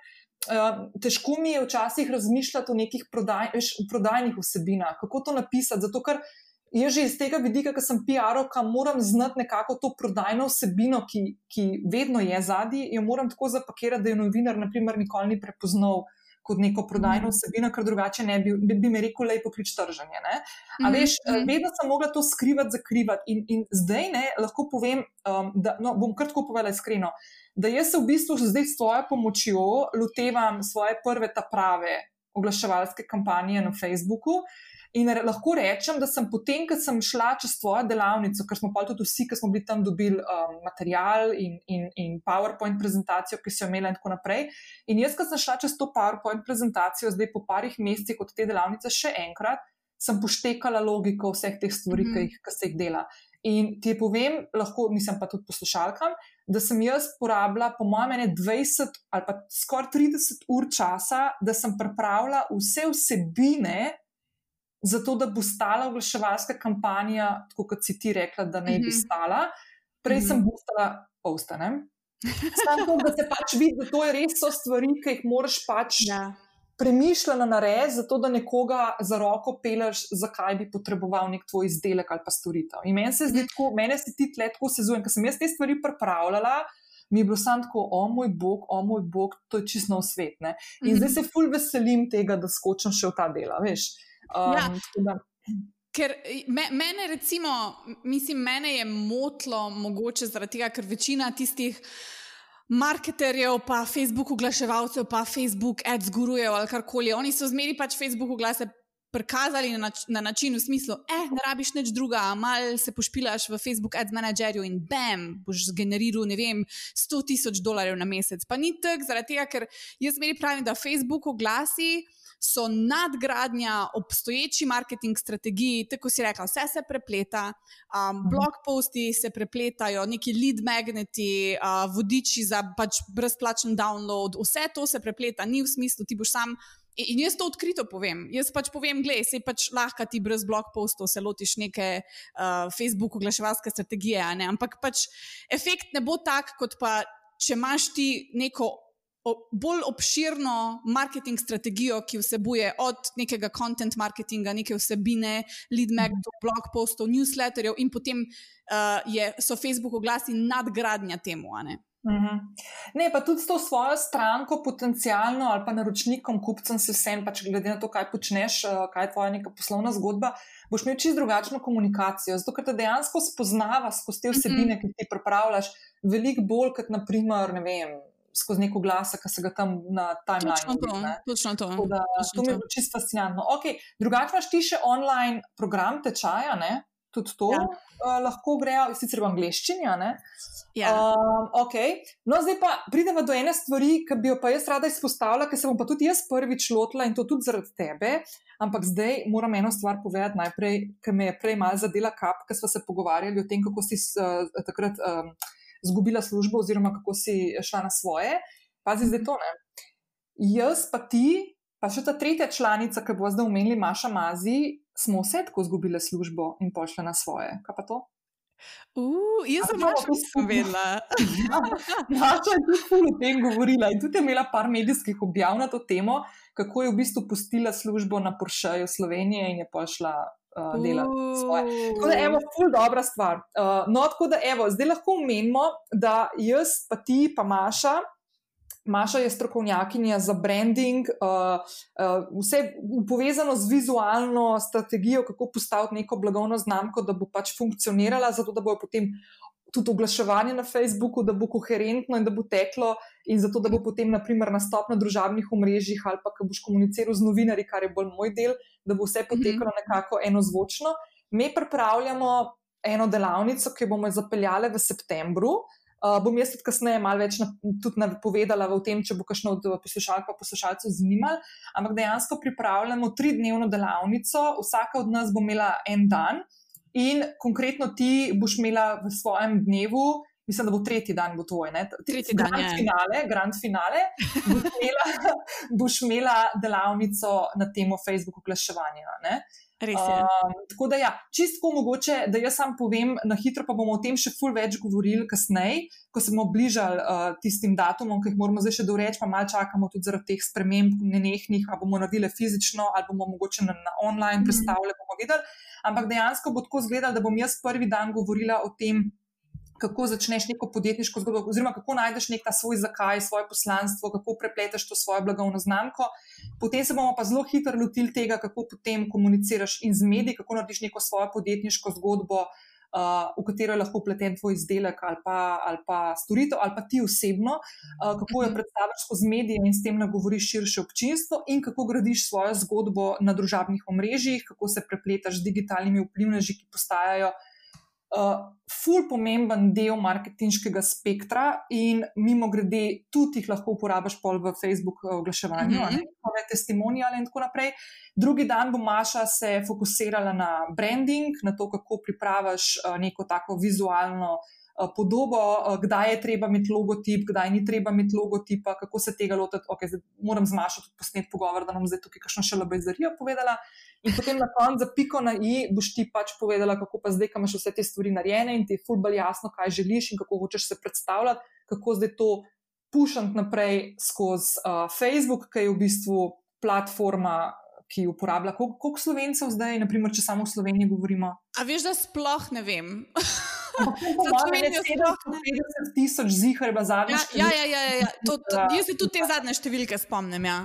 uh, težko mi je včasih razmišljati o nekih prodaj, veš, prodajnih vsebinah, kako to napisati. Zato, ker jaz že iz tega vidika, ker sem PR-ovka, moram znati nekako to prodajno vsebino, ki, ki vedno je zadnji, jo moram tako zapakirati, da je novinar, naprimer, nikoli ni prepoznal. Kot neko prodajno mhm. vsebino, ker drugače ne bi, bi, bi mi rekel, lepo klič trženje. Ampak, veš, mm -hmm. vedno sem mogla to skrivati, zakrivati. In, in zdaj ne, lahko povem, um, da no, bom kar tako povedala iskreno, da jaz se v bistvu zdaj s svojo pomočjo lotevam svoje prve ta prave oglaševalske kampanje na Facebooku. In lahko rečem, da sem potem, ko sem šla čez svojo delavnico, ker smo pa tudi vsi, ki smo bili tam, dobili um, material in, in, in PowerPoint prezentacijo, ki so jo imeli, in tako naprej. In jaz, ko sem šla čez to PowerPoint prezentacijo, zdaj po parih mesecih od te delavnice, še enkrat, sem poštekala logiko vseh teh stvari, mm -hmm. ki, jih, ki se jih dela. In ti povem, lahko nisem pa tudi poslušalkam, da sem jaz porabila, po mojem, 20 ali pa skoraj 30 ur časa, da sem pripravila vse vsebine zato da bo stala oglaševalska kampanja, tako kot si ti rekla, da ne bi mhm. stala. Prej sem mhm. boostala postanem. Sam to, da se pač vidi, da to je res so stvari, ki jih moraš pač. Ja. Premišljeno narediti, zato da nekoga za roko peleš, zakaj bi potreboval nek tvoj izdelek ali pa storitev. In meni se zdi tako, meni se ti tle tako sezujem, ker sem jaz te stvari pripravljala, mi je bilo samo tako, o moj bog, o moj bog, to je čisto svet. Ne? In mm -hmm. zdaj se ful veselim tega, da skočim še v ta dela, veš. Ja. Um, Ker me, mene, recimo, mislim, mene je motlo, mogoče zaradi tega, ker večina tistih marketerjev, pa Facebook oglaševalcev, pa Facebook ads gurujev ali karkoli. Oni so zmeri pač Facebook oglase prikazali na, nač na način, v smislu, eh, ne rabiš nič druga, malo se pošpilaš v Facebook Ads Managerju in bam, boš zgeneriral, ne vem, 100 tisoč dolarjev na mesec. Pa ni tako, zaradi tega, ker jaz meni pravim, da Facebook oglasi. So nadgradnja obstoječi marketing strategiji, tako si rekla, vse se prepleta, um, blog posti se prepletajo, neki lead magneti, uh, vodiči za pač brezplačen download, vse to se prepleta, ni v smislu, ti boš sam In jaz to odkrito povem. Jaz pač povem, gledaj, se pač lahko ti brez blog postov se lotiš neke uh, Facebook oglaševalske strategije, ampak pač efekt ne bo tak, kot pa če imaš ti neko bolj obširno marketing strategijo, ki vsebuje od nekega content marketinga, neke vsebine, lead magnetov, blog postov, newsletterjev in potem uh, je, so Facebook oglasi nadgradnja temu. Mhm. Ne, pa tudi s to svojo stranko, potencialno ali pa naročnikom, kupcem, se vsem, pač glede na to, kaj počneš, eh, kaj je tvoja neka poslovna zgodba, boš imel čisto drugačno komunikacijo. Zato, ker te dejansko spoznava skozi te vsebine, mhm. ki ti pripravljaš, veliko bolj kot naprimer, ne vem. Skozi neko glas, ki se ga tam na timeline. Točno to. Točno to. Da, točno to mi je bilo čisto fascinantno. Okay, drugače imaš ti še online program tečaja, ne? tudi to ja. uh, lahko grejo, sicer v angleščini. Ja. Um, okay. No, zdaj pa pridemo do ene stvari, ki bi jo pa jaz rada izpostavila, ker se bom pa tudi jaz prvič lotila in to tudi zaradi tebe. Ampak zdaj moram eno stvar povedati najprej, ker me je prej malo zadela kap, ker smo se pogovarjali o tem, kako si uh, takrat um, zgubila službo oziroma kako si šla na svoje. Pazi zdaj to, ne. Jaz pa ti, pa še ta tretja članica, ki bo zdaj umenili Maša Mazi, smo vse tako izgubile službo in pošle na svoje. Kaj pa to? Uh, jaz sem nisem vedela. Naša je tudi o tem govorila in tudi je imela par medijskih objav na to temo, kako je v bistvu pustila službo na Porscheju Slovenije in je pošla. Uh, tako da, evo, ful dobra stvar. Uh, no, tako da, evo, zdaj lahko omenimo, da jaz, pa ti, pa Maša, Maša je strokovnjakinja za branding, uh, uh, vse povezano z vizualno strategijo, kako postaviti neko blagovno znamko, da bo pač funkcionirala, zato da bo potem tudi oglaševanje na Facebooku, da bo koherentno in da bo teklo, in zato da bo potem, naprimer, nastop na družabnih omrežjih ali pa, ko boš komuniciral z novinarji, kar je bolj moj del, da bo vse potekalo mhm. nekako enozvočno. Mi pripravljamo eno delavnico, ki bomo zapeljali v septembru. Uh, bom jaz tudi kasneje malo več na, tudi napovedala o tem, če bo kakšno od poslušalk pa poslušalcev zanimalo. Ampak dejansko pripravljamo tridnevno delavnico, vsaka od nas bo imela en dan in konkretno ti boš imela v svojem dnevu. Mislim, da bo tretji dan, bo tvoj, ne? Tretji dan. Grand finale, grand finale. Boš imela, boš imela delavnico na temo Facebook oglaševanja. Um, tako da, ja, čisto mogoče, da jaz sam povem, na hitro pa bomo o tem še ful več govorili kasneje, ko se bomo bližali uh, tistim datumom, ki jih moramo zdaj še doreči, pa malo čakamo tudi zaradi teh sprememb, nenehnih, ali bomo naredili fizično, ali bomo mogoče na, na online -hmm. predstavljali, bomo videli. Ampak dejansko bo tako izgledalo, da bom jaz prvi dan govorila o tem, kako začneš neko podjetniško zgodbo, oziroma kako najdeš nek ta svoj zakaj, svoje poslanstvo, kako prepleteš to svojo blagovno znamko. Potem se bomo pa zelo hitro lotili tega, kako potem komuniciraš in z mediji, kako narediš neko svojo podjetniško zgodbo, uh, v katero je lahko pleten tvoj izdelek ali pa, ali pa storitev, ali pa ti osebno, uh, kako jo mhm. predstaviš skozi medije in s tem nagovoriš širše občinstvo, in kako gradiš svojo zgodbo na družabnih omrežjih, kako se prepletaš z digitalnimi vplivneži, ki postajajo uh, ful pomemben del marketinškega spektra in mimo grede tudi jih lahko uporabiš pol v Facebook uh, oglaševanju, mm -hmm. testimonijale in tako naprej. Drugi dan bo Maša se fokusirala na branding, na to, kako pripraviš uh, neko tako vizualno uh, Eh, podobo, eh, kdaj je treba imeti logotip, kdaj ni treba imeti logotipa, kako se tega lotiti. Okay, moram zmašati tudi posnet pogovor, da nam zdaj tukaj kakšno še lebezarijo povedala. In potem na koncu, za piko na i, boš ti pač povedala, kako pa zdaj, ko imaš vse te stvari narejene in ti je fulbal jasno, kaj želiš in kako hočeš se predstavljati, kako zdaj to pušati naprej skozi uh, Facebook, ki je v bistvu platforma. Ki uporablja, koliko, koliko slovencev zdaj, naprimer, če samo v Sloveniji govorimo? A veš, da sploh ne vem. Slovenijo sploh ne. 50 tisoč zihar, pa zadnji. Ja, ja, ja, ja, ja. To, to, jaz se tudi te zadnje številke spomnim. Ja.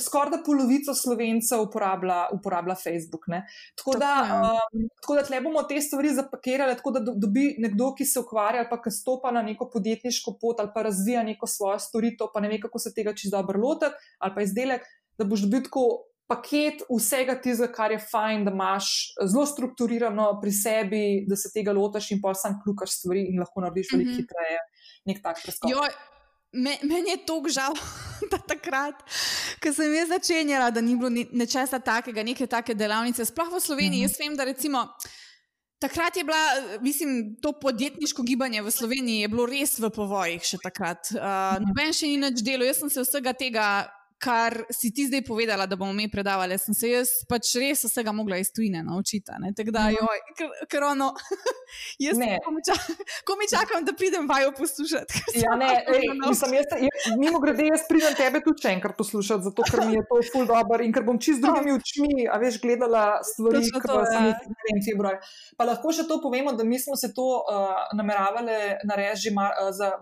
Skoraj da polovico slovencev uporablja, uporablja Facebook. Ne? Tako da, um, tako da tle bomo te stvari zapakirali, tako da dobi nekdo, ki se ukvarja ali pa ki stopa na neko podjetniško pot ali pa razvija neko svojo storitev, pa ne ve, kako se tega čisto dobro lotiti ali pa izdelek, da boš dobil tako paket vsega tistega, kar je fajn, da imaš zelo strukturirano pri sebi, da se tega lotiš in pa sam kljukaš stvari in lahko narediš veliko mm -hmm. hitreje. Nek tak preskok. Meni je to žal, da takrat, ko sem jaz začenjala, da ni bilo nečesa takega, neke take delavnice, sploh v Sloveniji. Mm -hmm. Jaz vem, da recimo. Takrat je bila, mislim, to podjetniško gibanje v Sloveniji je bilo res v povojih še takrat. Uh, noben še ni več delo. Jaz sem se vsega tega kar si ti zdaj povedala, da bomo mi predavali, sem se jaz pač res vsega mogla iz tujine naučiti. Tako da, mhm. joj, ker ono, jaz ne. Ko mi čakam, da pridem vajo poslušati. Ja, ne, ej, mislim, jaz, jaz, mimo grede, jaz pridem tebe tudi še enkrat poslušati, zato ker mi je to ful dobro in ker bom čist drugimi očmi, a veš, gledala stvari, ki so se mi v februarju. Pa lahko še to povemo, da mi smo se to uh, nameravali narediti že uh, za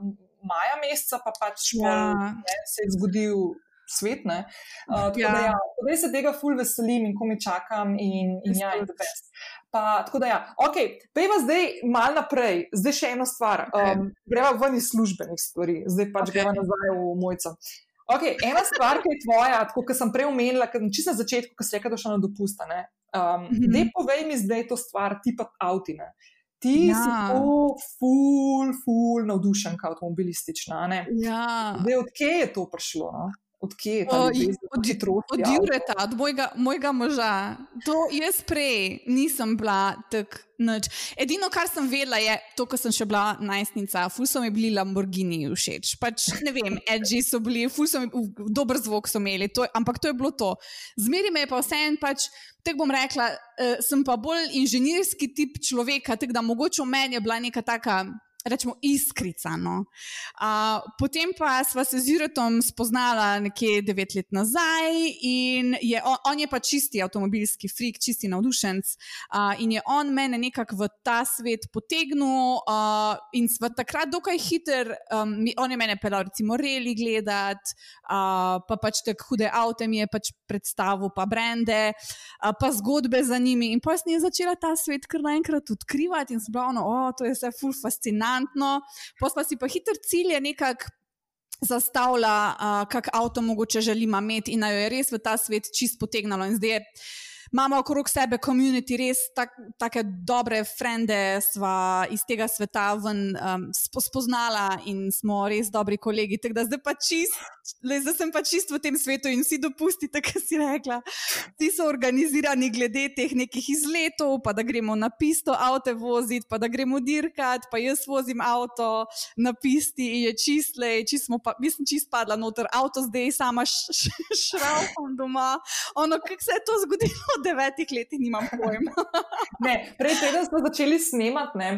maja meseca, pa pač ja. ne, se je zgodil svet. Uh, tako ja. da, ja, res se tega ful veselim in ko mi čakam, in, in ja, in best. Pa, tako da, ja, ok, pejva zdaj malo naprej, zdaj še ena stvar. Okay. Um, greva ven iz službenih stvari, zdaj pač okay. greva nazaj v mojco. Okay, ena stvar, ki je tvoja, kot sem prej omenila, čisto na začetku, ko si rekel, da še na dopusta. Um, mm -hmm. Dej povej mi zdaj to stvar, tipa avtine. Ti ja. si tako ful, ful navdušen, kot avtomobilistična. Ja. Odkje je to prišlo? No? Odkje je ta hitrost? Od Jureta, od mojega, mojega moža. To jaz prej nisem bila tako nič. Edino, kar sem vedela, je to, ko sem še bila najstnica. Ful so mi bili Lamborghini všeč. Pač, ne vem, edži so bili, ful so mi, dober zvok so imeli, to, ampak to je bilo to. Zmeri me je pa vseeno pač. Tako bom rekla, uh, sem pa bolj inženirski tip človeka, tako da mogoče v meni je bila neka taka rečemo, iskrica. No. Uh, potem pa sva se z Juretom spoznala nekje devet let nazaj in je, on, on je pa čisti avtomobilski frik, čisti navdušenc uh, in je on mene nekako v ta svet potegnil uh, in sva takrat dokaj hiter, um, on je mene pelal recimo reli gledati, uh, pa pač tako hude avte mi je pač predstavil, pa brende, uh, pa zgodbe za njimi in pa sem je začela ta svet kar naenkrat odkrivati in zbrano, o, to je vse full fascinantno konstantno, pa si pa hiter cilj je nekako. Zastavlja, uh, kak avto mogoče želimo imeti, in jo je res v ta svet čist potegnalo. In zdaj je imamo okrog sebe komunity, res tak, tako dobre frende, sva iz tega sveta ven um, spoznala in smo res dobri kolegi. Tako da zdaj pa čist, le, zdaj sem pa čist v tem svetu in vsi dopustite, kar si rekla. Ti so organizirani glede teh nekih izletov, pa da gremo na pisto avto voziti, pa da gremo dirkat, pa jaz vozim avto na pisti in je čist le, čist smo pa, mislim, čist padla noter, avto zdaj sama šraufam doma. Ono, kako se je to zgodilo? Devetih letih nimam pojma. ne, prej, preden smo začeli snemati, ne,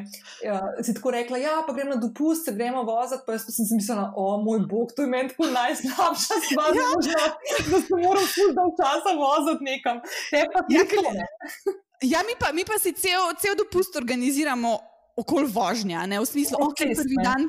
uh, si tako rekla, ja, pa gremo na dopust, se gremo voziti. Pa jaz pa sem si mislila, o moj bog, to je meni tako najslabša stvar, ja. možno, da se moram ful dal časa voziti nekam. Te pa ti ja, ne. Ja, mi pa, mi pa si cel, cel dopust organiziramo okoli vožnja, ne? V smislu, da je prvi dan,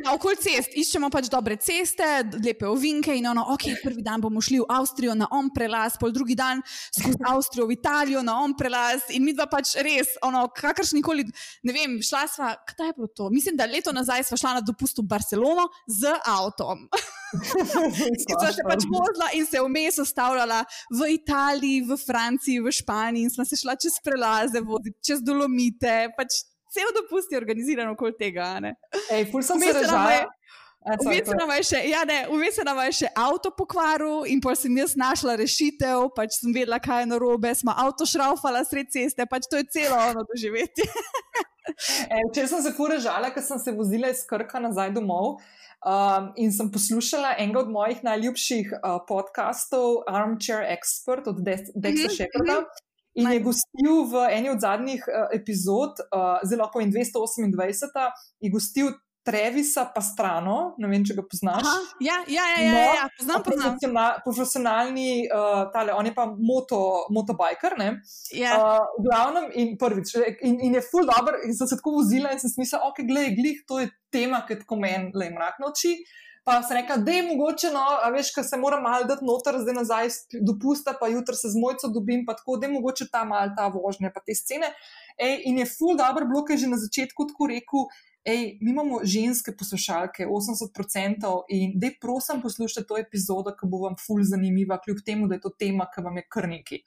ja, okoli cest, iščemo pač dobre ceste, lepe ovinke in ono, ok, prvi dan bomo šli v Avstrijo na on prelaz, pol drugi dan skozi Avstrijo v Italijo na on prelaz in mi dva pač res, ono, kakršni koli, ne vem, šla sva, kdaj je bilo to? Mislim, da leto nazaj sva šla na dopust v Barcelono z avtom. Ki so se pač vozila in se vmes ustavljala v Italiji, v Franciji, v Španiji in smo se šla čez prelaze, voditi, čez dolomite, pač cel dopust je organiziran okoli tega. Ej, ful sem se razumel. Vmes se nam je še avto pokvaril, in pa sem jaz našla rešitev, pač sem vedela, kaj je narobe, smo avto šraufala sred ceste, pač to je celo ono doživeti. Če sem se furežala, ker sem se vozila iz Krka nazaj domov um, in sem poslušala enega od mojih najljubših uh, podkastov, Armchair Expert od Dexa mm -hmm. In je gostil v eni od zadnjih uh, epizod, uh, zelo in 228, je gostil Trevisa Pastrano, ne vem, če ga poznaš. Aha, ja, ja, ja, ja, No, ja, poznam, poznam. Profesional, profesionalni, uh, tale, on je pa moto, motobiker. ne. Ja. Uh, v glavnem, in prvič, in, in je full dobro, in sem se tako vozila in sem si mislila, ok, glej, glih, to je tema, ki tako meni le mrak noči. Pa sem rekla, da je mogoče, no, a veš, ker se moram malo dati noter, zdaj nazaj dopusta, pa jutri se z mojco dobim, pa tako, da je mogoče ta mal, ta vožnja, pa te scene. Ej, in je full dobro, bilo, ker je že na začetku tako rekel. Ej, mi imamo ženske poslušalke, 80%, in dej prosim poslušajte to epizodo, ki bo vam ful zanimiva, kljub temu, da je to tema, ki vam je krniki.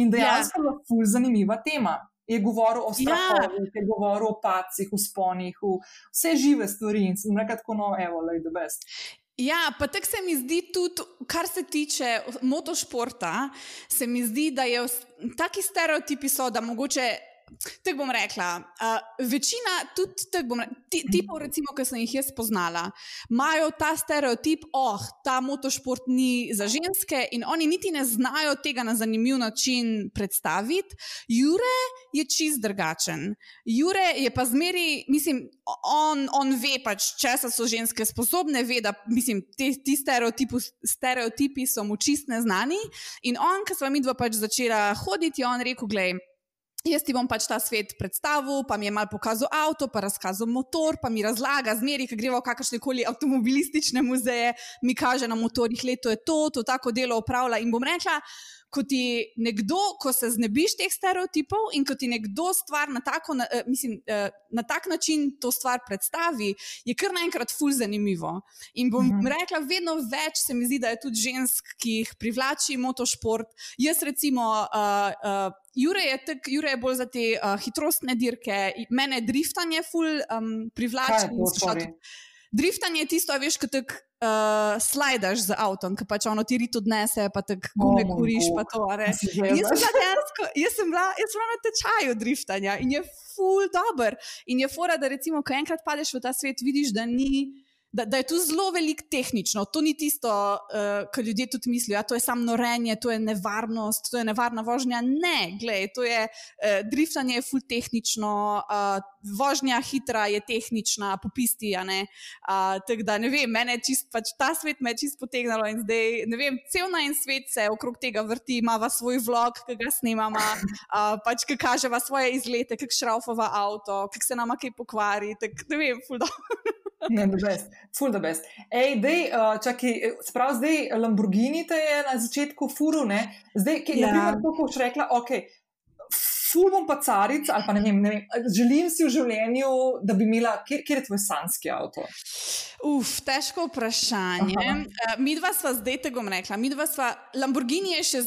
In dejansko je ja. ful zanimiva tema. Je govoril o strahovih, ja. je govoril o pacih, o sponih, o vse žive stvari in sem rekel tako, no, evo, lej, the best. Ja, pa tako se mi zdi tudi, kar se tiče motošporta, se mi zdi, da je vs- taki stereotipi so, da mogoče. Tako bom rekla, uh, večina, tudi bom rekla, ti, tipov, recimo, ki sem jih jaz spoznala, imajo ta stereotip, oh, ta motošport ni za ženske in oni niti ne znajo tega na zanimiv način predstaviti. Jure je čist drugačen. Jure je pa zmeri, mislim, on, on ve pač, česa so ženske sposobne, ve, da mislim, te, ti stereotipi, stereotipi so mu čist neznani. In on, ki smo mi dva pač začela hoditi, je on rekel, gledaj. Jaz ti bom pač ta svet predstavil, pa mi je mal pokazal avto, pa razkazal motor, pa mi razlaga, zmeri, ki greva v kakršne koli avtomobilistične muzeje, mi kaže na motorjih, leto je to, to tako delo opravlja. In bom rekla, ko ti nekdo, ko se znebiš teh stereotipov in ko ti nekdo stvar na, tako, na, eh, mislim, eh, na tak način to stvar predstavi, je kar naenkrat ful zanimivo. In bom Mhm. rekla, vedno več se mi zdi, da je tudi žensk, ki jih privlači motošport. Jaz recimo. Uh, uh, Jure je, tak, Jure je bolj za te uh, hitrostne dirke, mene driftanje ful um, privlači. Je šla sorry? tudi- Driftanje je tisto, veš, ko tako uh, slajdaš z avtom, ki pač ono ti rit odnese, pa tako gume O moj kuriš, pa to. a ne. Si In Jaz sem, dejansko, jaz, sem bila, jaz sem bila na tečaju driftanja in je full dober. In je fora, da recimo, ko enkrat padeš v ta svet, vidiš, da ni. Da, da je tu zelo veliko tehnično, to ni tisto, uh, kar ljudje tudi mislijo. Ja, to je samo norenje, to je nevarnost, to je nevarna vožnja. Ne, gledaj, to je uh, driftanje, je full tehnično, uh, vožnja hitra je tehnična, popisti. a ne. Uh, Tako da ne vem, mene čist, pač ta svet me je čist potegnilo in zdaj ne vem, cel naj svet se okrog tega vrti, ima svoj vlog, ki ga snemamo, uh, pač ki kaževa svoje izlete, kako šraufava avto, kako se nama kaj pokvari. Tak, ne vem, ful dobro. Ne, the best, full the best. Ej, dej, uh, čakaj, sprav zdaj Lamborghini te je na začetku furu, ne? Zdaj, ki je, Ja. to, ko boš rekla, ok, ful bom pa caric, ali pa ne vem, ne vem, želim si v življenju, da bi imela, kjer, kjer je tvoj sanski avto? Uf, težko vprašanje. Aha. Uh, mi dva sva zdaj tega rekla. Mi dva sva, Lamborghini je še.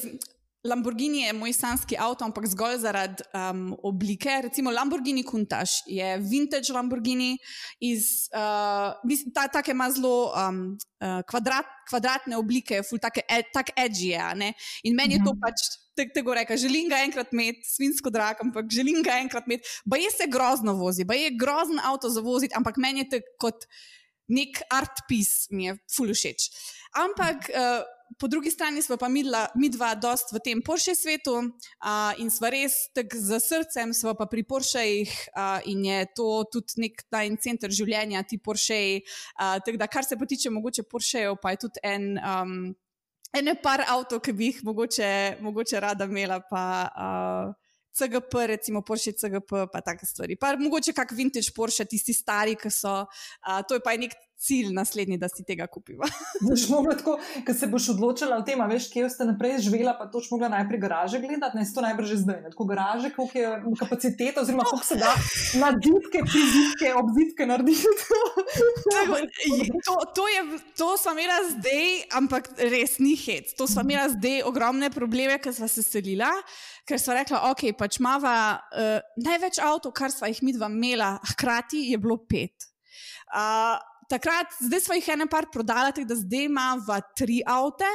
Lamborghini je moj sanski avto, ampak zgolj zaradi um, oblike. Recimo Lamborghini Countach je vintage Lamborghini, iz, uh, ta, take ima zelo um, uh, kvadrat, kvadratne oblike, ful take, e, tak edgy je. In meni je to Mhm. pač. Tako te reka, želim ga enkrat imeti, svinsko drag, ampak želim ga enkrat imeti. Pa je se grozno vozi, pa je grozen avto za voziti, ampak meni je to kot nek art piece, mi je ful všeč. Ampak uh, po drugi strani smo pa midla, midva dost v tem Porsche svetu uh, in sva res tako za srcem, sva pa pri Porschejih uh, in je to tudi nek tajn center življenja, ti Porscheji. Uh, tako da, kar se pa tiče mogoče Porschejev, pa je tudi en. Um, Ene par avto, ki bi jih mogoče, mogoče rada imela, pa uh, CGP, recimo Porsche CGP, pa take stvari. Pa mogoče kak vintage Porsche, tisti stari, ki so. Uh, to je pa nek cilj naslednji, da si tega kupiva. Boš mogla tako, ker se boš odločila o tem, a veš, kje boste naprej živela, pa toč mogla najprej garaže gledati, ne to najbrž že zdaj. Ne? Tako garaže, koliko je kapaciteta, oziroma koliko se da na zidke, prizidke, obzidke narediti. Tako, to, to, je, to smo imela zdaj, ampak res ni hec. To smo imela zdaj ogromne probleme, ker smo se selila. Ker smo rekla, ok, pač imamo uh, največ avtomobilov, kar smo jih mi dva imela, hkrati je bilo pet. Uh, Takrat, zdaj smo jih ene par prodala, tako da zdaj imamo tri avte.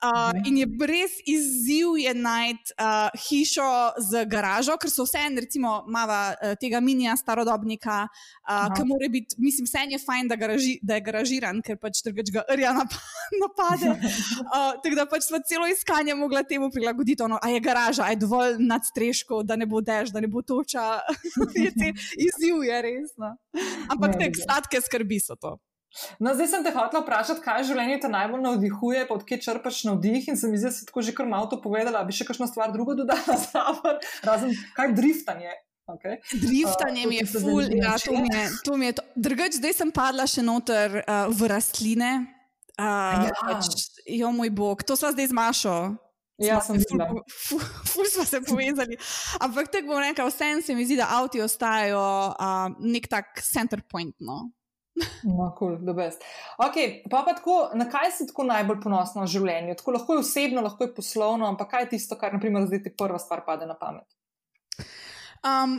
Uh, Mhm. in je res izziv je najti uh, hišo z garažo, ker so vse en, recimo, imamo uh, tega minija starodobnika, uh, ki mora biti, mislim, vse je fajn, da, garaži, da je garažiran, ker pač drugač ga rja napade. napade. Uh, tako da pač smo celo iskanje mogla temu prilagoditi, ono, a je garaža, a je dovolj nad streško, da ne bo dež, da ne bo toča. Izziv je resno. Ampak te sladke skrbi so to. No, zdaj sem te hotel vprašati, kaj življenje te najbolj navdihuje, pa odkje črpaš navdih. In se mi zdi, da si tako že kar malo to povedala, bi še kakšno stvar drugo dodala zraven, razen kaj driftanje. Okay. Driftanje uh, mi je ful, ja, to mi je. To mi je to. Drugač, zdaj sem padla še noter uh, v rastline. Uh, ja. pač, jo, moj bog, to smo zdaj zmašo. Ja, sem ful, ful, ful smo se povezali. Ampak tako bom rekel, vsem se mi zdi, da avti ostajajo uh, nek tak center point. No. No, cool, okay, pa pa tako, na kaj si tako najbolj ponosna v življenju? Tako lahko je osebno, lahko je poslovno, ampak kaj je tisto, kar naprimer, zdaj ti prva stvar pade na pamet? Um,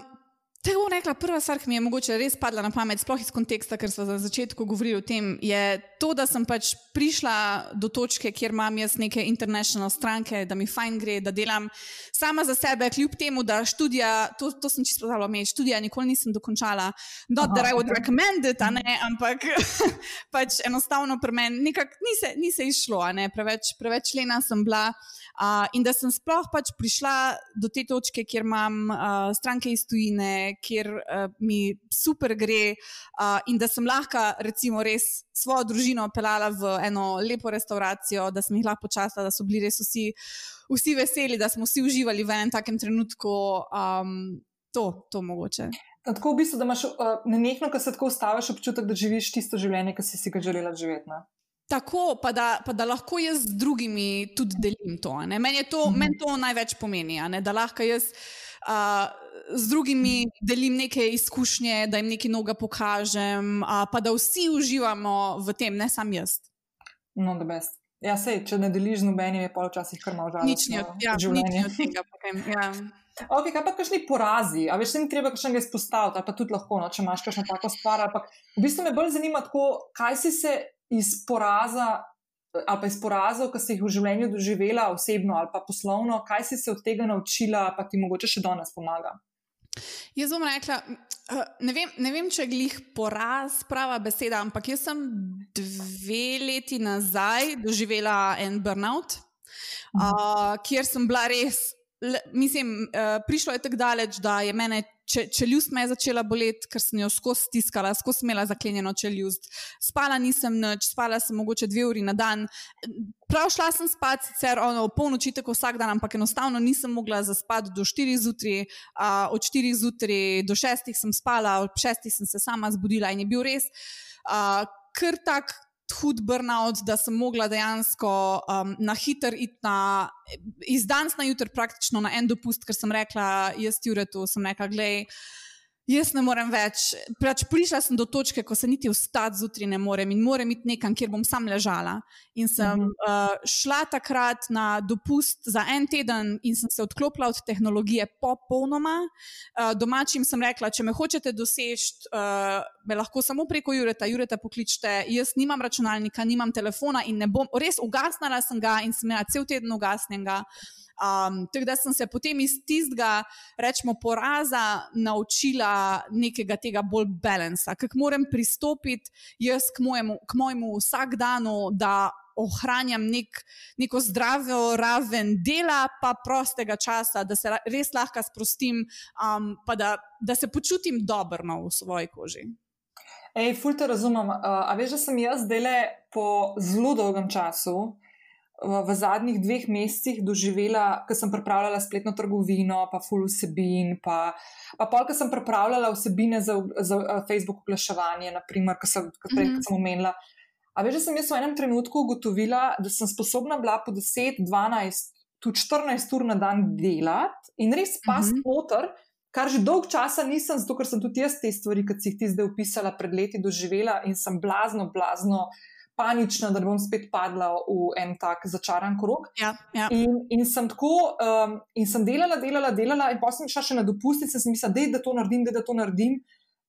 Te bom rekla, prva stvar, ki mi je mogoče res padla na pamet, sploh iz konteksta, ker smo za začetku govorili o tem, je to, da sem pač prišla do točke, kjer imam jaz neke internacionalne stranke, da mi fajn gre, da delam sama za sebe, kljub temu, da študija, to, to sem čisto pozabila omeniti, študija nikoli nisem dokončala, not Aha, that I would recommend it, ne, ampak pač enostavno pri meni nekako ni, ni se izšlo, preveč, preveč lena sem bila. Uh, in da sem sploh pač prišla do te točke, kjer imam uh, stranke iz tujine, kjer uh, mi super gre, uh, in da sem lahko, recimo, res svojo družino pelala v eno lepo restauracijo, da sem jih lahko počasila, da so bili res vsi, vsi veseli, da smo vsi uživali v enem takem trenutku. Um, to, to mogoče. Tako v bistvu, da imaš uh, nenehno, ko se tako ustaviš, občutek, da živiš tisto življenje, ki si si ga želela živeti. Ne? Tako, pa da, pa da lahko jaz z drugimi tudi delim to. Meni to, mm -hmm. men to največ pomeni, da lahko jaz uh, z drugimi delim neke izkušnje, da jim nekaj noga pokažem, uh, pa da vsi uživamo v tem, ne samo jaz. No, da best. Ja, sej, če ne deliš z nobenim, je pa včasih kar malo žalostno. Nič ni od, ja, nič od tega. Potem, ja. Okay, kaj pa kakšni porazi? A veš, se ni treba kakšnega izpostaviti, ali pa tudi lahko, no, če imaš kakšno tako stvar. Ampak v bistvu me bolj zanima, tako, kaj si se iz poraza. Ali pa iz porazov, ki si jih v življenju doživela, osebno ali pa poslovno, kaj si se od tega naučila, pa ti mogoče še danes pomaga? Jaz bom rekla, ne vem, ne vem če je glih poraz prava beseda, ampak jaz sem dve leti nazaj doživela en burnout, uh, kjer sem bila res Le, mislim, uh, prišlo je tako daleč, da je mene če, čeljust me začela boleti, ker sem jo skozi stiskala, skozi imela zaklenjeno čeljust. Spala nisem noč, spala sem mogoče dve uri na dan. Prav šla sem spat, sicer ono, polnoči tako vsak dan, ampak enostavno nisem mogla zaspati do 4 zjutraj. Uh, od 4 zjutraj do 6 sem spala, od 6 sem se sama zbudila in je bil res uh, kar tak hud burnout, da sem mogla dejansko um, na hiter iti na, iz danes na jutro, praktično na en dopust, ker sem rekla, jaz ti uredu, sem rekla, gledaj jaz ne morem več. Pač prišla sem do točke, ko se niti vstati zjutraj ne morem in moram iti nekam, kjer bom sam ležala. In sem uh -huh. uh, šla takrat na dopust za en teden in sem se odklopila od tehnologije popolnoma. Uh, domačim sem rekla, če me hočete doseči, uh, me lahko samo preko Jureta, Jureta pokličite. Jaz nimam računalnika, nimam telefona in ne bom, res ugasnila sem ga in sem imela cel teden ugasnjenega. Um, tako da sem se potem iz tistega, rečemo, poraza naučila nekega tega bolj balansa, kako moram pristopiti jaz k mojemu, k mojemu vsakdanu, da ohranjam nek, neko zdravo raven dela, pa prostega časa, da se res lahko sprostim, um, pa da, da se počutim dobro v svoji koži. Ej, ful te razumem. Uh, a veš, da sem jaz dele po zelo dolgem času v zadnjih dveh mesecih doživela, ko sem pripravljala spletno trgovino, pa full vsebin, pa, pa pol, ko sem pripravljala vsebine za, za uh, Facebook oglaševanje, naprimer, ko sem, ko prej, mm -hmm. sem omenila. A veš, da sem jaz v enem trenutku ugotovila, da sem sposobna bila po 10, 12, tudi 14 ur na dan delati in res pas mm -hmm. motor. Kar že dolgo časa nisem, zato ker sem tudi jaz te stvari, ki si jih ti zdaj opisala, pred leti doživela in sem blazno, blazno uh, panična, da bom spet padla v en tak začaran krog. Ja, ja. in, in sem tako, um, in sem delala, delala, delala, in potem sem šla še na dopust, in sem mislila, da, da to naredim, da, da to naredim.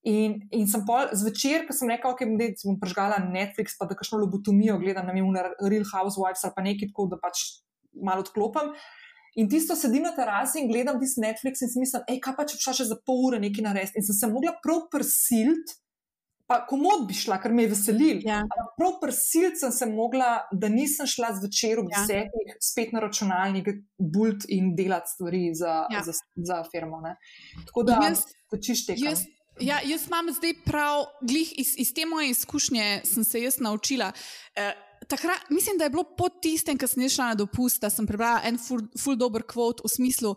In, in sem pol zvečer, ko sem rekla, ok, da bom prežgala Netflix, pa da kakšno lobotomijo gledam, na miru Real Housewives ali pa nekaj tako, da pač malo odklopim. In tisto sedim na terasi in gledam tisti Netflix in si mislim, hej, kaj pa če bi šla še za pol ure nekaj narediti. In sem se mogla prav prisilt, pa komod bi šla, ker me je veselil. Ja. Prav prsil sem se mogla, da nisem šla zvečer ob Ja. desetih spet na računalnik, bult in delati stvari za, Ja. za, za firmo. Ne. Tako da Jaz- tečiš te. Jaz, ja, jaz imam zdaj prav, glih iz, iz te moje izkušnje sem se jaz naučila. Eh, takrat, mislim, da je bilo po tistem, ko sem šla na dopust, da sem prebrala en ful, ful dober kvot v smislu.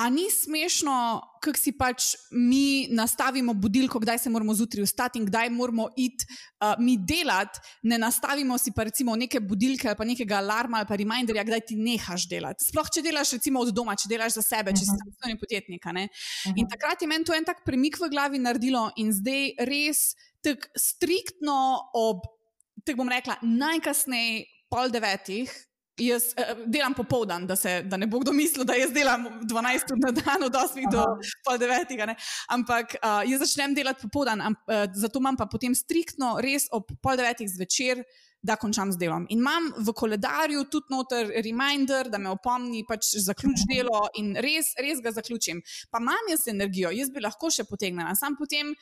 A ni smešno, kako si pač mi nastavimo budilko, kdaj se moramo zjutraj vstati in kdaj moramo iti uh, mi delati, ne nastavimo si pa recimo neke budilke ali pa nekega alarma ali pa reminderja, kdaj ti nehaš delati. Sploh, če delaš recimo od doma, če delaš za sebe, če si samostojni podjetnik. ne. Mhm. In takrat je meni to en tak premik v glavi naredilo, in zdaj res tako striktno ob, tako bom rekla, najkasneje pol devetih. Jaz eh, delam popoldan, da, se, da ne bo kdo mislil, da jaz delam 12 ur na dan, od 8 do Aha. pol devetega. Ne? Ampak uh, jaz začnem delati popoldan, amp, uh, zato imam pa potem striktno res ob pol devetih zvečer, da končam z delom. In imam v koledarju tudi noter reminder, da me opomni, pač zaključ delo in res, res ga zaključim. Pa imam jaz energijo, jaz bi lahko še potegnila, sam potem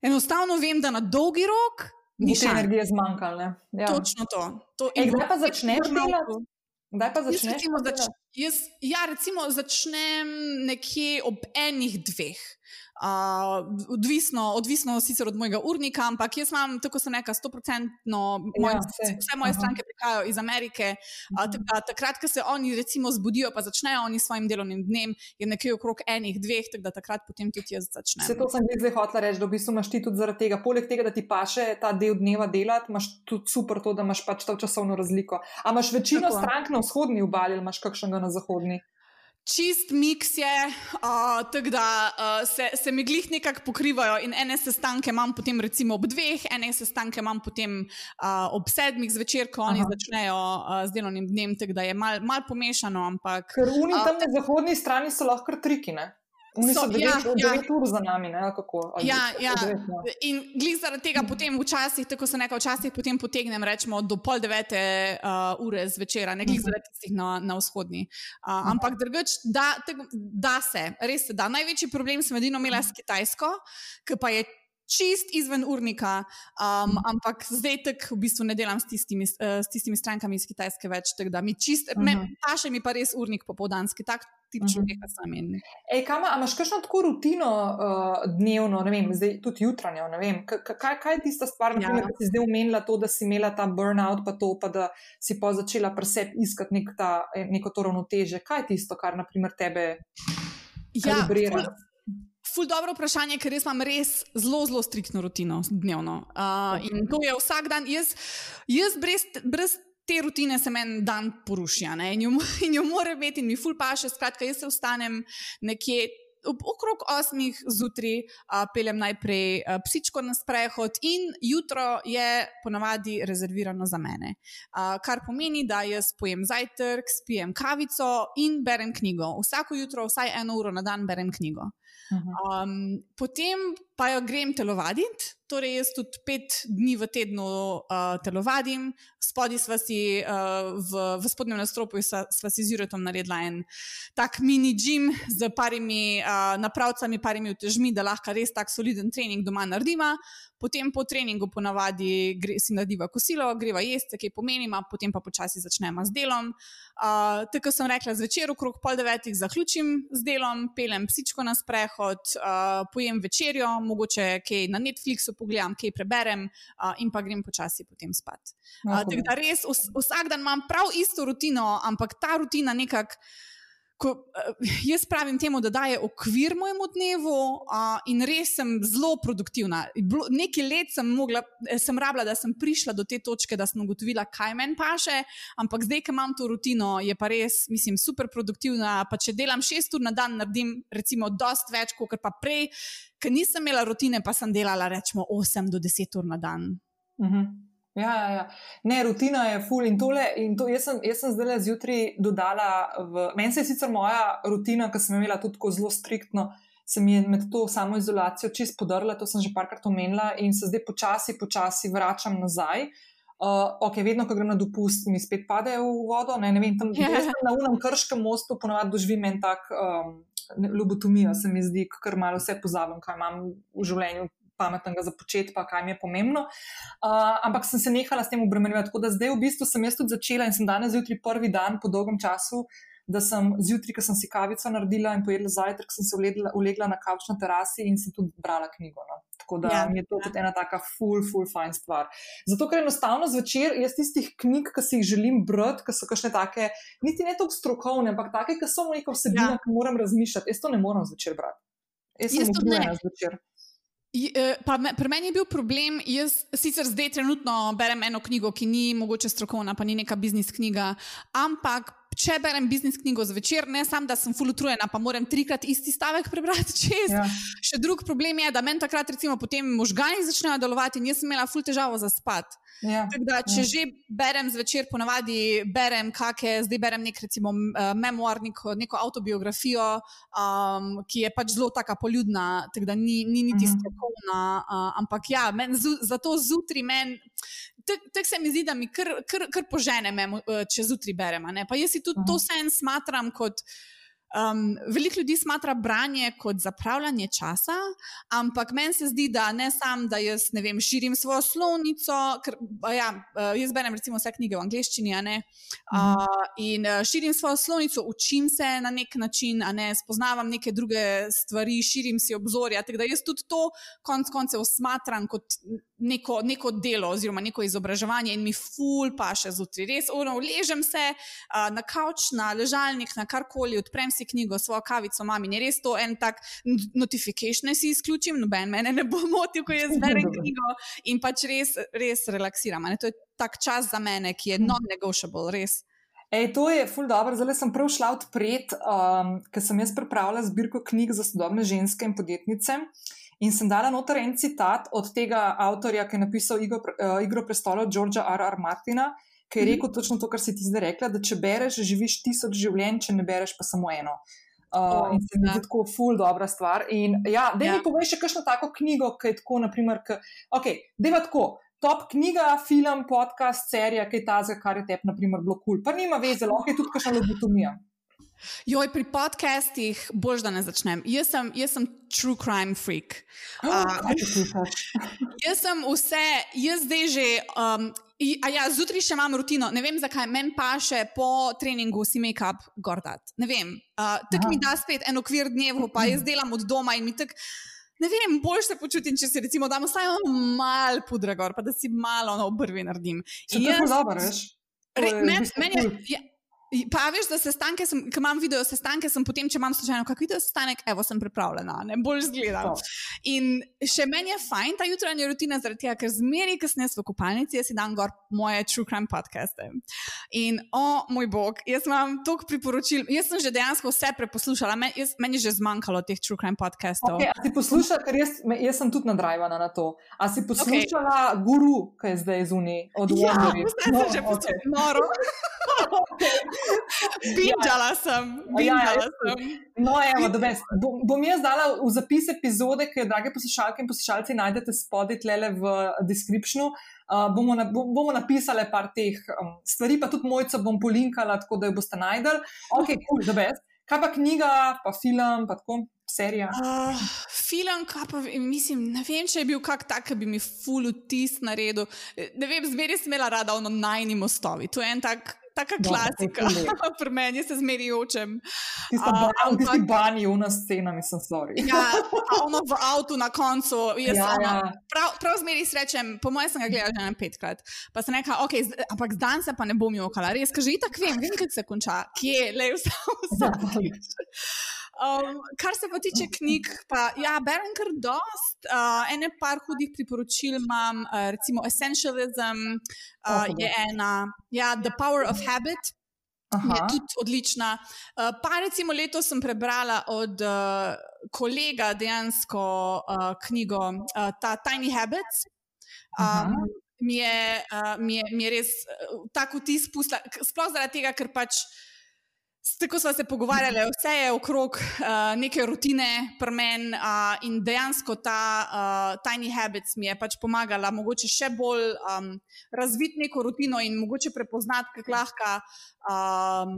enostavno vem, da na dolgi rok Ni šans. energije zmanjkalo. Ja. Točno to. to in kdaj pa začneš delati? Kdaj pa začneš? recimo, zač? Jaz, ja, recimo začnem nekje ob enih dveh. Uh, odvisno, odvisno sicer od mojega urnika, ampak jaz imam, tako se neka, stoprocentno, Ja, saj. vse moje Aha. stranke prihajajo iz Amerike. Uh, tak, takrat, ko se oni recimo zbudijo, pa začnejo oni s svojim delovnim dnem, je nekje okrog enih, dveh, tako da takrat potem tudi jaz začnem. Vse to sem glih zdaj hotela reči, da v bistvu imaš ti tudi zaradi tega, poleg tega, da ti paše ta del dneva delati, imaš tudi super to, da imaš pač to časovno razliko. A imaš večino Tako. strank na vzhodni obali ali imaš kakšnega na zahodni? Čist miks je, uh, tako da uh, se, se mi glih nekako pokrivajo. In ene sestanke imam potem recimo ob dveh, ene sestanke imam potem uh, ob sedmih zvečer, ko oni Aha. začnejo uh, z delovnim dnem, tako da je mal, mal pomešano, ampak Ker oni A, tam na zahodni strani so lahko triki, ne? Oni so So, 9 ja, ja. ur za nami, ne? Kako? Ali Ja, ja. devet, no. In glih zaradi tega potem včasih, tako se nekaj včasih potem potegnem, rečemo do pol devete uh, ure zvečera, ne glih Mhm. zaradi tistih na, na vzhodni. Uh, ampak drugač, da, da se, res se da. Največji problem sem edino imela s Kitajsko, ki pa je. Čist izven urnika, um, ampak zdaj tako v bistvu ne delam s tistimi, uh, s tistimi strankami iz Kitajske več. tako da Mi čist, me, Mhm. paše mi pa res urnik popoldanski, tak tip Mhm. človeka sem. In, Ej, kama, a imaš kakšno tako rutino uh, dnevno, ne vem, zdaj tudi jutranjo, ne vem, k- kaj, kaj je tista stvar, Ja. ki si zdaj omenila to, da si imela ta burnout, pa to, pa da si pa začela pri sebi iskati nek ta, eh, neko to ravnoteže. Kaj je tisto, kar naprimer tebe ja, kalibrira? Ful- dobro vprašanje, ker jaz imam res zelo, zelo striktno rutino dnevno. Uh, in to je vsak dan. Jaz, jaz brez, brez te rutine se meni dan poruši, a ne, in jo, jo moram imeti, in mi ful paše. Skratka, jaz se vstanem nekje. ob- Okrog osmih zjutraj peljem najprej psičko na sprehod, in jutro je ponavadi rezervirano za mene. Uh, kar pomeni, da jaz pojem zajtrk, spijem kavico in berem knjigo. Vsako jutro, vsaj eno uro na dan, berem knjigo. Um, potem pa jo grem telovaditi, torej jaz tudi pet dni v tednu uh, telovadim, spodaj sva si uh, v, v spodnjem nastropu sva, sva si z Juretom naredila en tak mini gym z parimi uh, napravcami, parimi utežmi, da lahko res tak soliden trening doma naredima. Potem po treningu ponavadi gre, si narediva kosilo, greva jesti, kaj pomenima, potem pa počasi začnemo z delom. Uh, tako sem rekla, zvečer okrog pol devetih zaključim z delom, pelem psičko na sprehod, uh, pojem večerjo, mogoče kaj na Netflixu pogledam, kaj preberem uh, in pa grem počasi potem spat. Uh, tako da res vs, vsak dan imam prav isto rutino, ampak ta rutina nekako. Ko, uh, jaz pravim temu, da daje okvir mojemu dnevu uh, in res sem zelo produktivna. Nekaj let sem, mogla, eh, sem rabila, da sem prišla do te točke, da sem ugotovila, kaj meni paše, ampak zdaj, ko imam to rutino, je pa res, mislim, super produktivna. Pa če delam šest ur na dan, naredim recimo dost več, kot pa prej, ker nisem imela rutine, pa sem delala recimo 8 do 10 ur na dan. Mhm. Ja, ja, ja. Ne, rutina je full in tole. In to, jaz, sem, jaz sem zdaj zjutraj dodala. V, meni se je sicer moja rutina, ki sem imela tudi tako zelo striktno, se mi je med to samo izolacijo čist podrla, to sem že parkrat omenila in se zdaj počasi, počasi vračam nazaj. Uh, ok, vedno, ko grem na dopust, mi spet padejo v vodo. Ne, ne vem, tam sem na unem krškem mostu ponovadi doživim en tak um, lobotomijo, se mi zdi, ker malo vse pozabim, kaj imam v življenju pametnega za početi, pa kaj mi je pomembno. Uh, ampak sem se nehala s tem obremenjevati. Tako da zdaj v bistvu sem jaz tudi začela in sem danes zjutraj prvi dan po dolgem času. Da sem zjutraj, ko sem si kavico naredila in pojedla zajtrk, sem se ulegla, ulegla na kavč na terasi in sem tudi brala knjigo. No. Tako da ja, mi je to ja. tudi ena taka full, full fine stvar. Zato, ker enostavno zvečer jaz tistih knjig, ki si jih želim brati, ki so kakšne take, niti ne tako strokovne, ampak take, ki so neko vsebino, ja. ki moram razmišljati, jaz to ne morem zvečer brati. Jaz sem utrujena zvečer. E, pa me, pri meni je bil problem, jaz sicer zdaj trenutno berem eno knjigo, ki ni mogoče strokovna, pa ni neka biznis knjiga, ampak če berem biznis knjigo zvečer, ne samo, da sem fulutrujena, pa moram trikrat isti stavek prebrati čez. Ja. Še drug problem je, da meni takrat recimo potem možgani začnejo delovati in jaz sem imela ful težavo za spat. Ja. Da, če ja. že berem zvečer, ponavadi berem kakšne, zdaj berem nek recimo memoar, neko, neko autobiografijo, um, ki je pač zelo taka poljudna, tako da ni, ni niti mhm. strokovna, uh, ampak ja, men, zato zjutraj meni tako se mi zdi, da mi kar, kar, kar požene, eh, če zjutraj beremo. Pa jaz si tudi to sen smatram kot. Um, veliko ljudi smatra branje kot zapravljanje časa, ampak meni se zdi, da ne samo, da jaz ne vem, širim svojo slovnico, ker ja, eh, jaz berem recimo vse knjige v angleščini, uh, in uh, širim svojo slovnico, učim se na nek način, ne, spoznavam neke druge stvari, širim si obzorja. Tako da jaz tudi to konec koncev smatram kot neko, neko delo oziroma neko izobraževanje in mi ful pa še zjutraj. Res, ono, ležem se uh, na kavč, na ležalnik, na karkoli, odprem si knjigo, svojo kavico, mami. Je res to en tak notifikation, si izključim, noben mene ne bo motil, ko jaz berem knjigo in pač res, res relaksiram. Ne? To je tak čas za mene, ki je non-negotiable, res. Ej, to je ful dobro. Zdaj sem prav šla odpret, um, ker sem jaz pripravila zbirko knjig za sodobne ženske in podjetnice. In sem dala noter en citat od tega avtorja, ki je napisal Igro, uh, Igro prestolov, Georgea R. R. Martina, ki je mhm. rekel točno to, kar si ti zdaj rekla, da če bereš, živiš tisoč življenj, če ne bereš pa samo eno. Uh, oh, in se mi zdi tako ful dobra stvar. In ja, da mi ja. poveš še kakšno tako knjigo, ki je tako, naprimer, ki, ok, deva tako. Top knjiga, film, podcast, serija, kaj ta za kar je tebi, na primer, bilo kul. Cool. Pa nima veze, lahko je tudi kakšna lobotomija. Joj, pri podcastih boš, da ne začnem. Jaz sem, jaz sem true crime freak. Uh, jaz sem vse, jaz zdaj že. Um, Ja, zjutraj še imam rutino, ne vem zakaj, meni pa še po treningu si make-up gordat. Ne vem, uh, tako mi da spet en okvir dnevu, pa jaz delam od doma in mi tako, ne vem, bolj se počutim, če si recimo dam vsaj malo pudra gor, pa da si malo na obrvi naredim. Če to je dobro, veš? Meni je. Pa veš, da se stanke, ki imam video sestanke, sem potem, če imam slučajno kak video sestanek, evo, sem pripravljena, ne bolj zgledam. In še meni je fajn ta jutranja rutina, zaradi tega, ker zmeri, ker sem jaz v kopalnici, jaz si dan gor moje true crime podcaste. In o oh, moj bog, jaz imam toliko priporočil, jaz sem že dejansko vse preposlušala, Men, jaz, meni je že zmanjkalo teh true crime podcastov. Okay, a si poslušala, ker jaz, jaz sem tudi nadrajvana na to. A si poslušala okay. guru, ki je zdaj zunaj od Wonderja? Ja, zdaj sem že poslušala. Binčala sem, binčala ja, sem. No, evo, bom, bom jaz dala v zapis epizode, ki jo, drage poslušalke in poslušalci, najdete spodaj tlele v descriptionu. Uh, bomo, na, bomo napisali par teh um, stvari, pa tudi mojca bom polinkala, tako da jo boste najdel. Ok, cool, da best. Kaj pa knjiga, pa film, pa tako serija? Uh, film, kaj pa mislim, ne vem, če je bil kak tak, ki bi mi ful vtis naredil. Ne vem, zmeri sem imela rada ono najni mostovi. To je en tak taka klasika, pri meni se zmeri očem. Ti si bani, una scena, mislim, sorry. ja, ono v avtu na koncu. Ja, ono, ja. Prav, prav zmeri srečem, po mojem sem ga gledala že na petkrat. Pa sem rekla, ok, ampak dan se pa ne bom jokala, res, kaže, itak vem, vem, kaj se konča, kje, le vse. Um, kar se pa tiče knjig, pa ja, berem kar dost. Uh, ene par hudih priporočil imam, uh, recimo Essentialism uh, je ena, ja, The Power of Habit. Aha. Je tudi odlična. Uh, pa recimo letos sem prebrala od uh, kolega dejansko uh, knjigo uh, ta Tiny Habits. Um, mi, je, uh, mi, je, mi je res uh, tako vtis pustila, sploh zaradi tega, ker pač. Tako smo se pogovarjali, vse je okrog uh, neke rutine, premen uh, in dejansko ta uh, Tiny Habits mi je pač pomagala, mogoče še bolj um, razviti neko rutino in mogoče prepoznati, kako lahko. Um,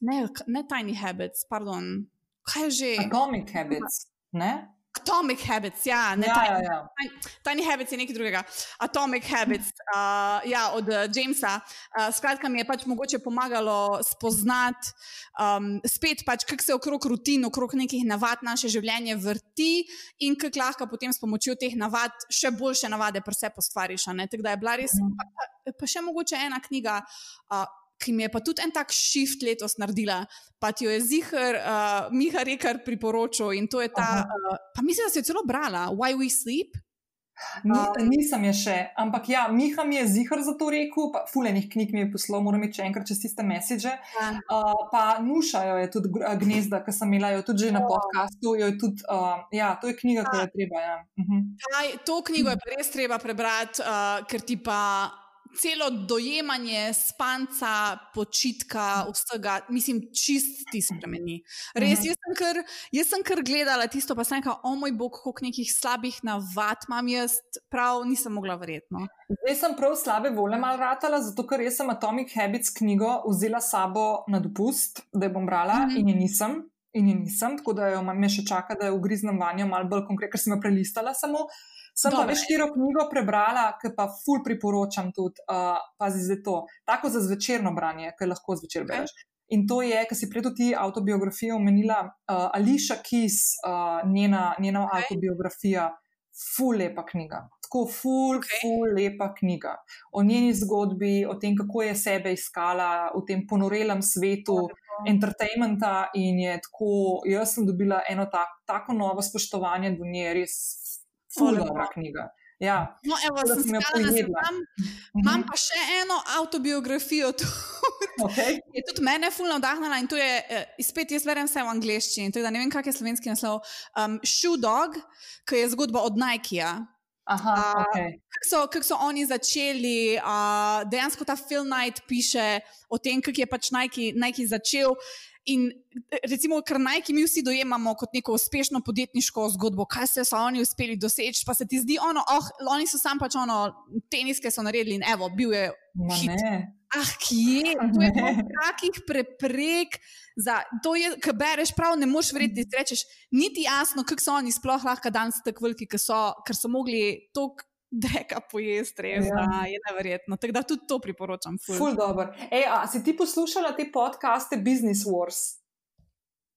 ne, ne Tiny Habits, pardon. Kaj je že? Atomic Habits, ne? Atomic Habits, ja, ne Ja, tiny, ja, ja. Tiny, tiny Habits je nekaj drugega. Atomic Habits, uh, ja, od uh, Jamesa. Uh, skratka, mi je pač mogoče pomagalo spoznati um, spet, pač, kako se okrog rutin, okrog nekih navad naše življenje vrti in kako lahko potem s pomočjo teh navad še boljše navade pri sebi postvariš. Tako da je bila res, pa, pa, pa še mogoče ena knjiga. Uh, Ki mi je pa tudi en tak shift letos naredila, pa ti jo je zihar, uh, Miha Rekar priporočil in to je ta, Aha. uh, pa mislim, da si jo celo brala, Why We Sleep. Ni, Um, nisem je še, ampak ja, Miha mi je zihar za to rekel, pa fulejnih knjig mi je poslal, moram reči enkrat čez tiste mesiče. Ja. Uh, pa Nušajo je tudi gnezda, ki sem imela jo tudi že na Ja. podkastu. Tudi, uh, ja, to je knjiga, ki jo je treba. Ja. Uh -huh. Taj, to knjigo je res treba prebrati, uh, ker ti pa celo dojemanje spanca, počitka, vsega, mislim, čist ti spremeni. Res, Mhm. jaz sem kar, jaz sem kar gledala tisto, pa sem rekla, o moj bog, koliko nekih slabih navad imam jaz, prav nisem mogla verjetno. Zdaj sem prav slabe volje mal ratala, zato ker jaz sem Atomic Habits knjigo vzela sabo na dopust, da jo bom brala Mhm. in je nisem. In je nisem, tako da jo me še čaka, da jo ugriznem vanjo malo bolj konkretno, ker sem jo prelistala samo. Sem pa Dobro. več štiro knjigo prebrala, ki pa ful priporočam tudi, uh, pazi za to, tako za zvečerno branje, ki lahko zvečer Ok. bereš. In to je, ker si prej tudi avtobiografijo omenila, uh, Ališa Kis, uh, njena, njena Ok. avtobiografija, ful lepa knjiga. Tako ful, Ok. ful lepa knjiga. O njeni zgodbi, o tem, kako je sebe iskala v tem ponorelem svetu entertainmenta in je tako, jaz sem dobila eno tak, tako novo spoštovanje do nje, res ful dobra knjiga. Ja, No, evo, sem sem stala na pojedla. seznam, imam pa še eno avtobiografijo tu. okay. Je tudi mene fulno navdahnila in to je, eh, spet jaz berem vse v angleščini, tako da ne vem, kak je slovenski naslov. Um, Shoe Dog, ki je zgodba od Nikeja. Aha, okay. Kako so, kak so oni začeli, uh, dejansko ta Phil Knight piše o tem, kako je pač Nike, Nike začel. In recimo, ker Nike mi vsi dojemamo kot neko uspešno podjetniško zgodbo, kaj se so oni uspeli doseči, pa se ti zdi ono, oh, oni so sam pač ono, teniske so naredili in evo, bil je hit. Ah, kje? To je Ne. toliko takih preprek. Za, to je, ki bereš, prav ne moš verjeti, da rečeš, niti jasno, kako so oni sploh lahko danes tako veliki, ker so, ker so mogli toliko dreka pojesti, res, Ja. da je neverjetno. Tako da tudi to priporočam. Ful. Ful dobro. Ej, a si ti poslušala te podcaste Business Wars?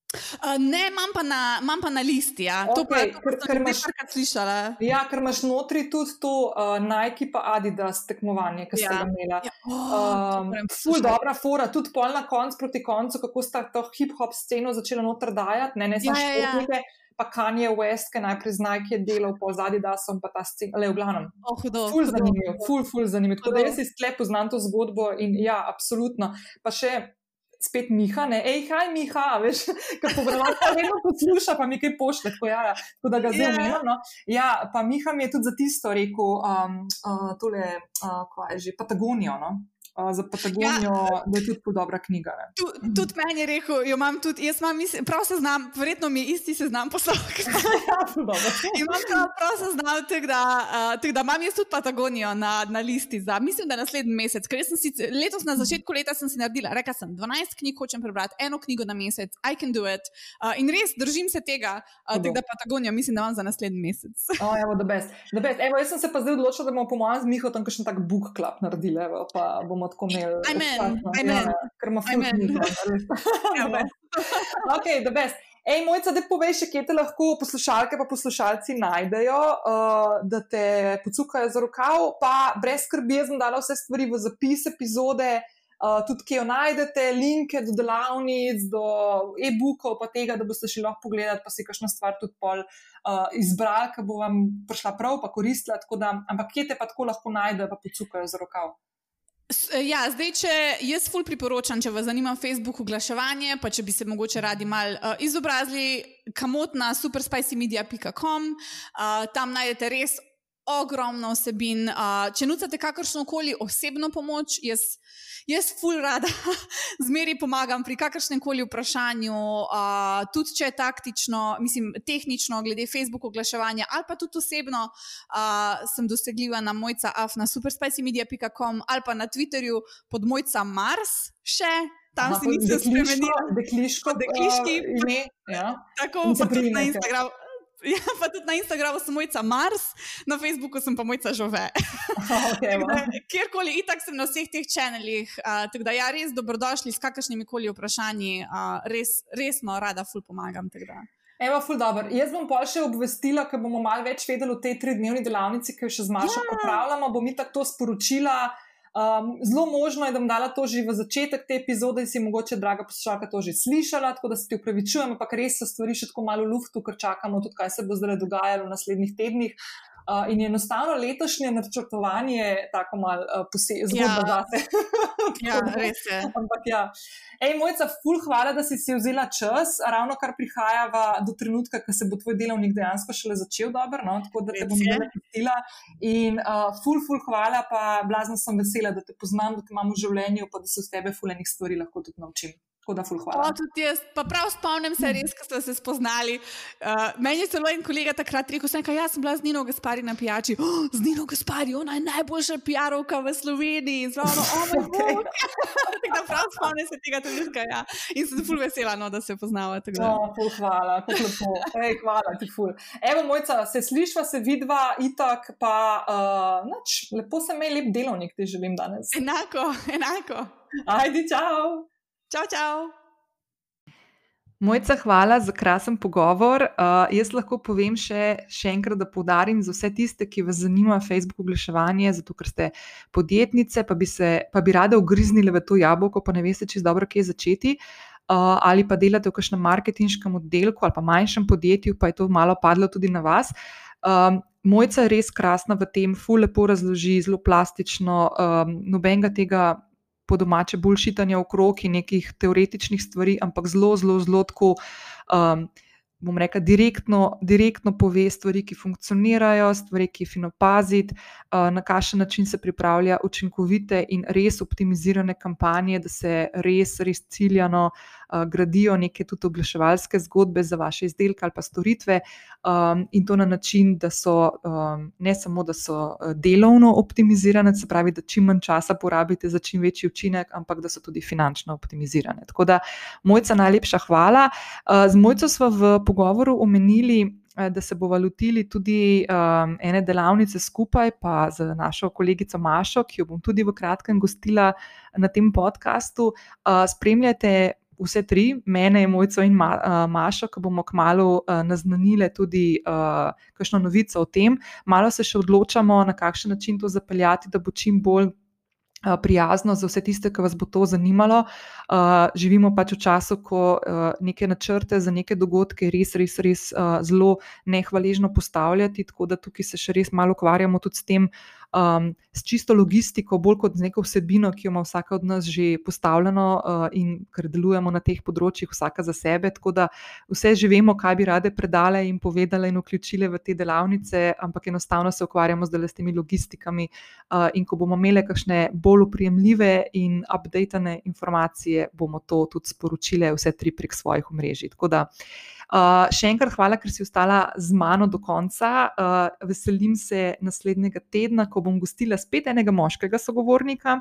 Uh, ne, imam pa, na, imam pa na listi. Ja. Okej, to pa sem ker že imaš- nekajkrat slišala. Ja, ker imaš notri tudi to uh, Nike pa Adidas tekmovanje, ki ste Ja. ga imela. Ja, oh, Um, ful dobra fora, tudi pol na koncu proti koncu, kako sta to hip-hop sceno začela noter dajati, ne, ne samo Ja, ja, ja. Pa Kanye West, ki najprej z Nike je delal, pa z Adidasom, pa ta scena, le v glavnem. Oh, hudo, Ful hudo, zanimivo, hudo. ful, ful zanimivo. Tako da jaz iz tle poznam to zgodbo in ja, absolutno. Pa še spet Miha, ne, hej, kaj Miha, veš, ker pogovarjamo, vedno posluša, pa mi kaj pošle, tako, ja, tako da ga zdaj Ja. omenjam. No. Ja, pa Miha mi je tudi za tisto rekel, um, uh, tole, uh, kaj je že, Patagonijo, no. Uh, za Patagonijo, ja. da je tudi dobra knjiga. Tu, tudi meni je rekel, jo imam tudi, jaz imam, mislim, prav seznam, verjetno mi je isti seznam poslal. ja. Imam prav, prav seznam, tako da, uh, tak da imam jaz tudi Patagonijo na, na listi za, mislim, da naslednji mesec. Ker sem si, letos na začetku leta sem si naredila, rekla sem, 12 knjig hočem prebrati, eno knjigo na mesec, I can do it. Uh, in res držim se tega, uh, tako da Patagonijo mislim, da imam za naslednji mesec. Oh, evo, the best. The best. Evo, jaz sem se pa zdaj odločila, da bomo po mojem z Miho tam kakšen tak book club naredili, evo, pa bomo tako imeli. Amen, amen. Ja, ker ima best. ok, the best. Ej, mojca, da poveš, še, kje te lahko poslušalke pa poslušalci najdejo, uh, da te pocukajo za rokav, pa brez skrbi, jaz sem dala vse stvari v zapis epizode, uh, tudi kje jo najdete, linke do delavnic, do e-bookov, pa tega, da boste šli lahko pogledati, pa si kakšno stvar tudi pol uh, izbrali, ki bo vam prišla prav, pa koristila. tako Da, ampak kje te pa tako lahko najdejo, pa pocukajo za rokav? S- Ja, zdaj, če jaz ful priporočam, če vas zanima Facebook oglaševanje, pa če bi se mogoče radi mal uh, izobrazili, kamot na superspicymedia.com, uh, tam najdete res ogromno vsebin. Uh, če nucate kakršno koli osebno pomoč, jaz, jaz ful rada zmeri pomagam pri kakršnem koli vprašanju, uh, tudi če je taktično, mislim, tehnično, glede Facebook oglaševanja, ali pa tudi osebno, uh, sem dosegljiva na mojca af na superspicymedia.com ali pa na Twitterju pod mojca Mars še. Tam Aha, si nisem dekliško- spremenila. Dekliško, Dekliški- uh, ime. Ja. Tako pa tudi na. Instagramu. Ja, pa tudi na Instagramu sem mojca Mars, na Facebooku sem pa mojca Žove. Okay, Kjerkoli, itak sem na vseh teh čeneljih. Uh, tako da, ja, res dobrodošli s kakršnimi koli vprašanji. Uh, res, resno, rada, ful pomagam. Evo, ful dobro. Jaz bom pa še obvestila, ker bomo malo več vedeli o tej tridnevni delavnici, ki jo še z Mašo ja. pripravljamo. Bom mi tako to sporočila. Um, zelo možno je, da bom dala to že v začetek te epizode in si mogoče, draga poslušalka, to že slišala, tako da se ti upravičujem, ampak res so stvari še tako malo v luftu, ker čakamo tudi, kaj se bo zdaj dogajalo v naslednjih tednih. Uh, in enostavno letošnje načrtovanje je tako malo uh, posebno ja. zase. ja, res je. Ampak ja. Ej, mojca, ful, hvala, da si si vzela čas, ravno kar prihaja do trenutka, ko se bo tvoj delovnik dejansko šele začel dobro, no? tako da te bom zdaj napustila. In uh, ful, ful, hvala, pa blazno sem vesela, da te poznam, da te imam v življenju, pa da se z tebe fulenih stvari lahko tudi naučim. Tako da, ful, hvala. O, tudi jaz, pa prav spomnim se, res, ko ste se spoznali. Uh, meni je celo en kolega takrat rekel, da ja, sem bila z Nino Gaspari na pijači. Oh, z Nino Gaspari, ona je najboljša PR-ovka v Sloveniji. Zvalo, oh, moj bog. Tako da prav spomnim se tega zdaj. Ja. In sem ful vesela, no, da se poznava. No, ful, hvala, tako lepo. Ej, hvala ti, ful. Evo, mojca, se slišva, se vidva, itak, pa uh, nač, lepo se me lep delovnik ti želim danes. Enako, enako. Ajdi, čau. Čau, čau. Mojca, hvala za krasen pogovor. Uh, jaz lahko povem še, še enkrat, da poudarim za vse tiste, ki vas zanima Facebook oglaševanje, zato ker ste podjetnice, pa bi, se, pa bi rade ugriznili v to jabolko, pa ne veste, če je dobro, kje začeti. Uh, ali pa delate v kakšnem marketinškem oddelku ali pa manjšem podjetju, pa je to malo padlo tudi na vas. Um, Mojca je res krasna v tem, ful lepo razloži, zelo plastično, um, nobenega tega po domače bulšitanje okrog in nekih teoretičnih stvari, ampak zelo, zelo, zelo tako. Um, bom rekel, direktno, direktno pove stvari, ki funkcionirajo, stvari, ki jih fino paziti, na kakšen način se pripravlja učinkovite in res optimizirane kampanje, da se res, res ciljano gradijo neke tudi oglaševalske zgodbe za vaše izdelke ali pa storitve, in to na način, da so ne samo, da so delovno optimizirane, se pravi, da čim manj časa porabite za čim večji učinek, ampak da so tudi finančno optimizirane. Tako da, mojca, najlepša hvala. Z mojco smo v pogovoru omenili, da se bomo lotili tudi um, ene delavnice skupaj, pa z našo kolegico Mašo, ki jo bom tudi v kratkem gostila na tem podkastu. Uh, spremljate vse tri, mene, Mojco in Ma, uh, Mašo, ki bomo kmalo uh, naznanile tudi uh, kakšno novico o tem. Malo se še odločamo, na kakšen način to zapeljati, da bo čim bolj prijazno za vse tiste, ki vas bo to zanimalo. Uh, živimo pač v času, ko uh, neke načrte za neke dogodke res, res, res uh, zelo nehvaležno postavljati, tako da tukaj se še res malo ukvarjamo tudi s tem, um, s čisto logistiko, bolj kot z neko vsebino, ki jo ima vsaka od nas že postavljeno uh, in ker delujemo na teh področjih, vsaka za sebe. Tako da vse že vemo, kaj bi rade predale in povedale in vključile v te delavnice, ampak enostavno se ukvarjamo zdaj s temi logistikami. Uh, in ko bomo imeli kakšne bolj upremljive in updatene informacije, bomo to tudi sporočile, vse tri prek svojih omrežij. Tako da. Uh, še enkrat hvala, ker si ostala z mano do konca. Uh, veselim se naslednjega tedna, ko bom gostila spet enega moškega sogovornika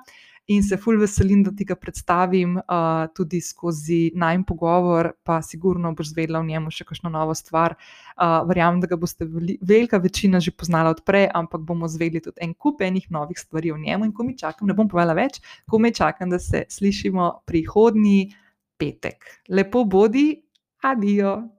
in se fulj veselim, da ti ga predstavim uh, tudi skozi najmen pogovor, pa sigurno boš zvedela v njemu še kakšno novo stvar. Uh, verjamem, da ga boste veli, velika večina že poznala odprej, ampak bomo zvedeli tudi en kup enih novih stvari o njemu in ko mi čakam, ne bom povedala več, ko me čakam, da se slišimo prihodnji petek. Lepo bodi, adijo!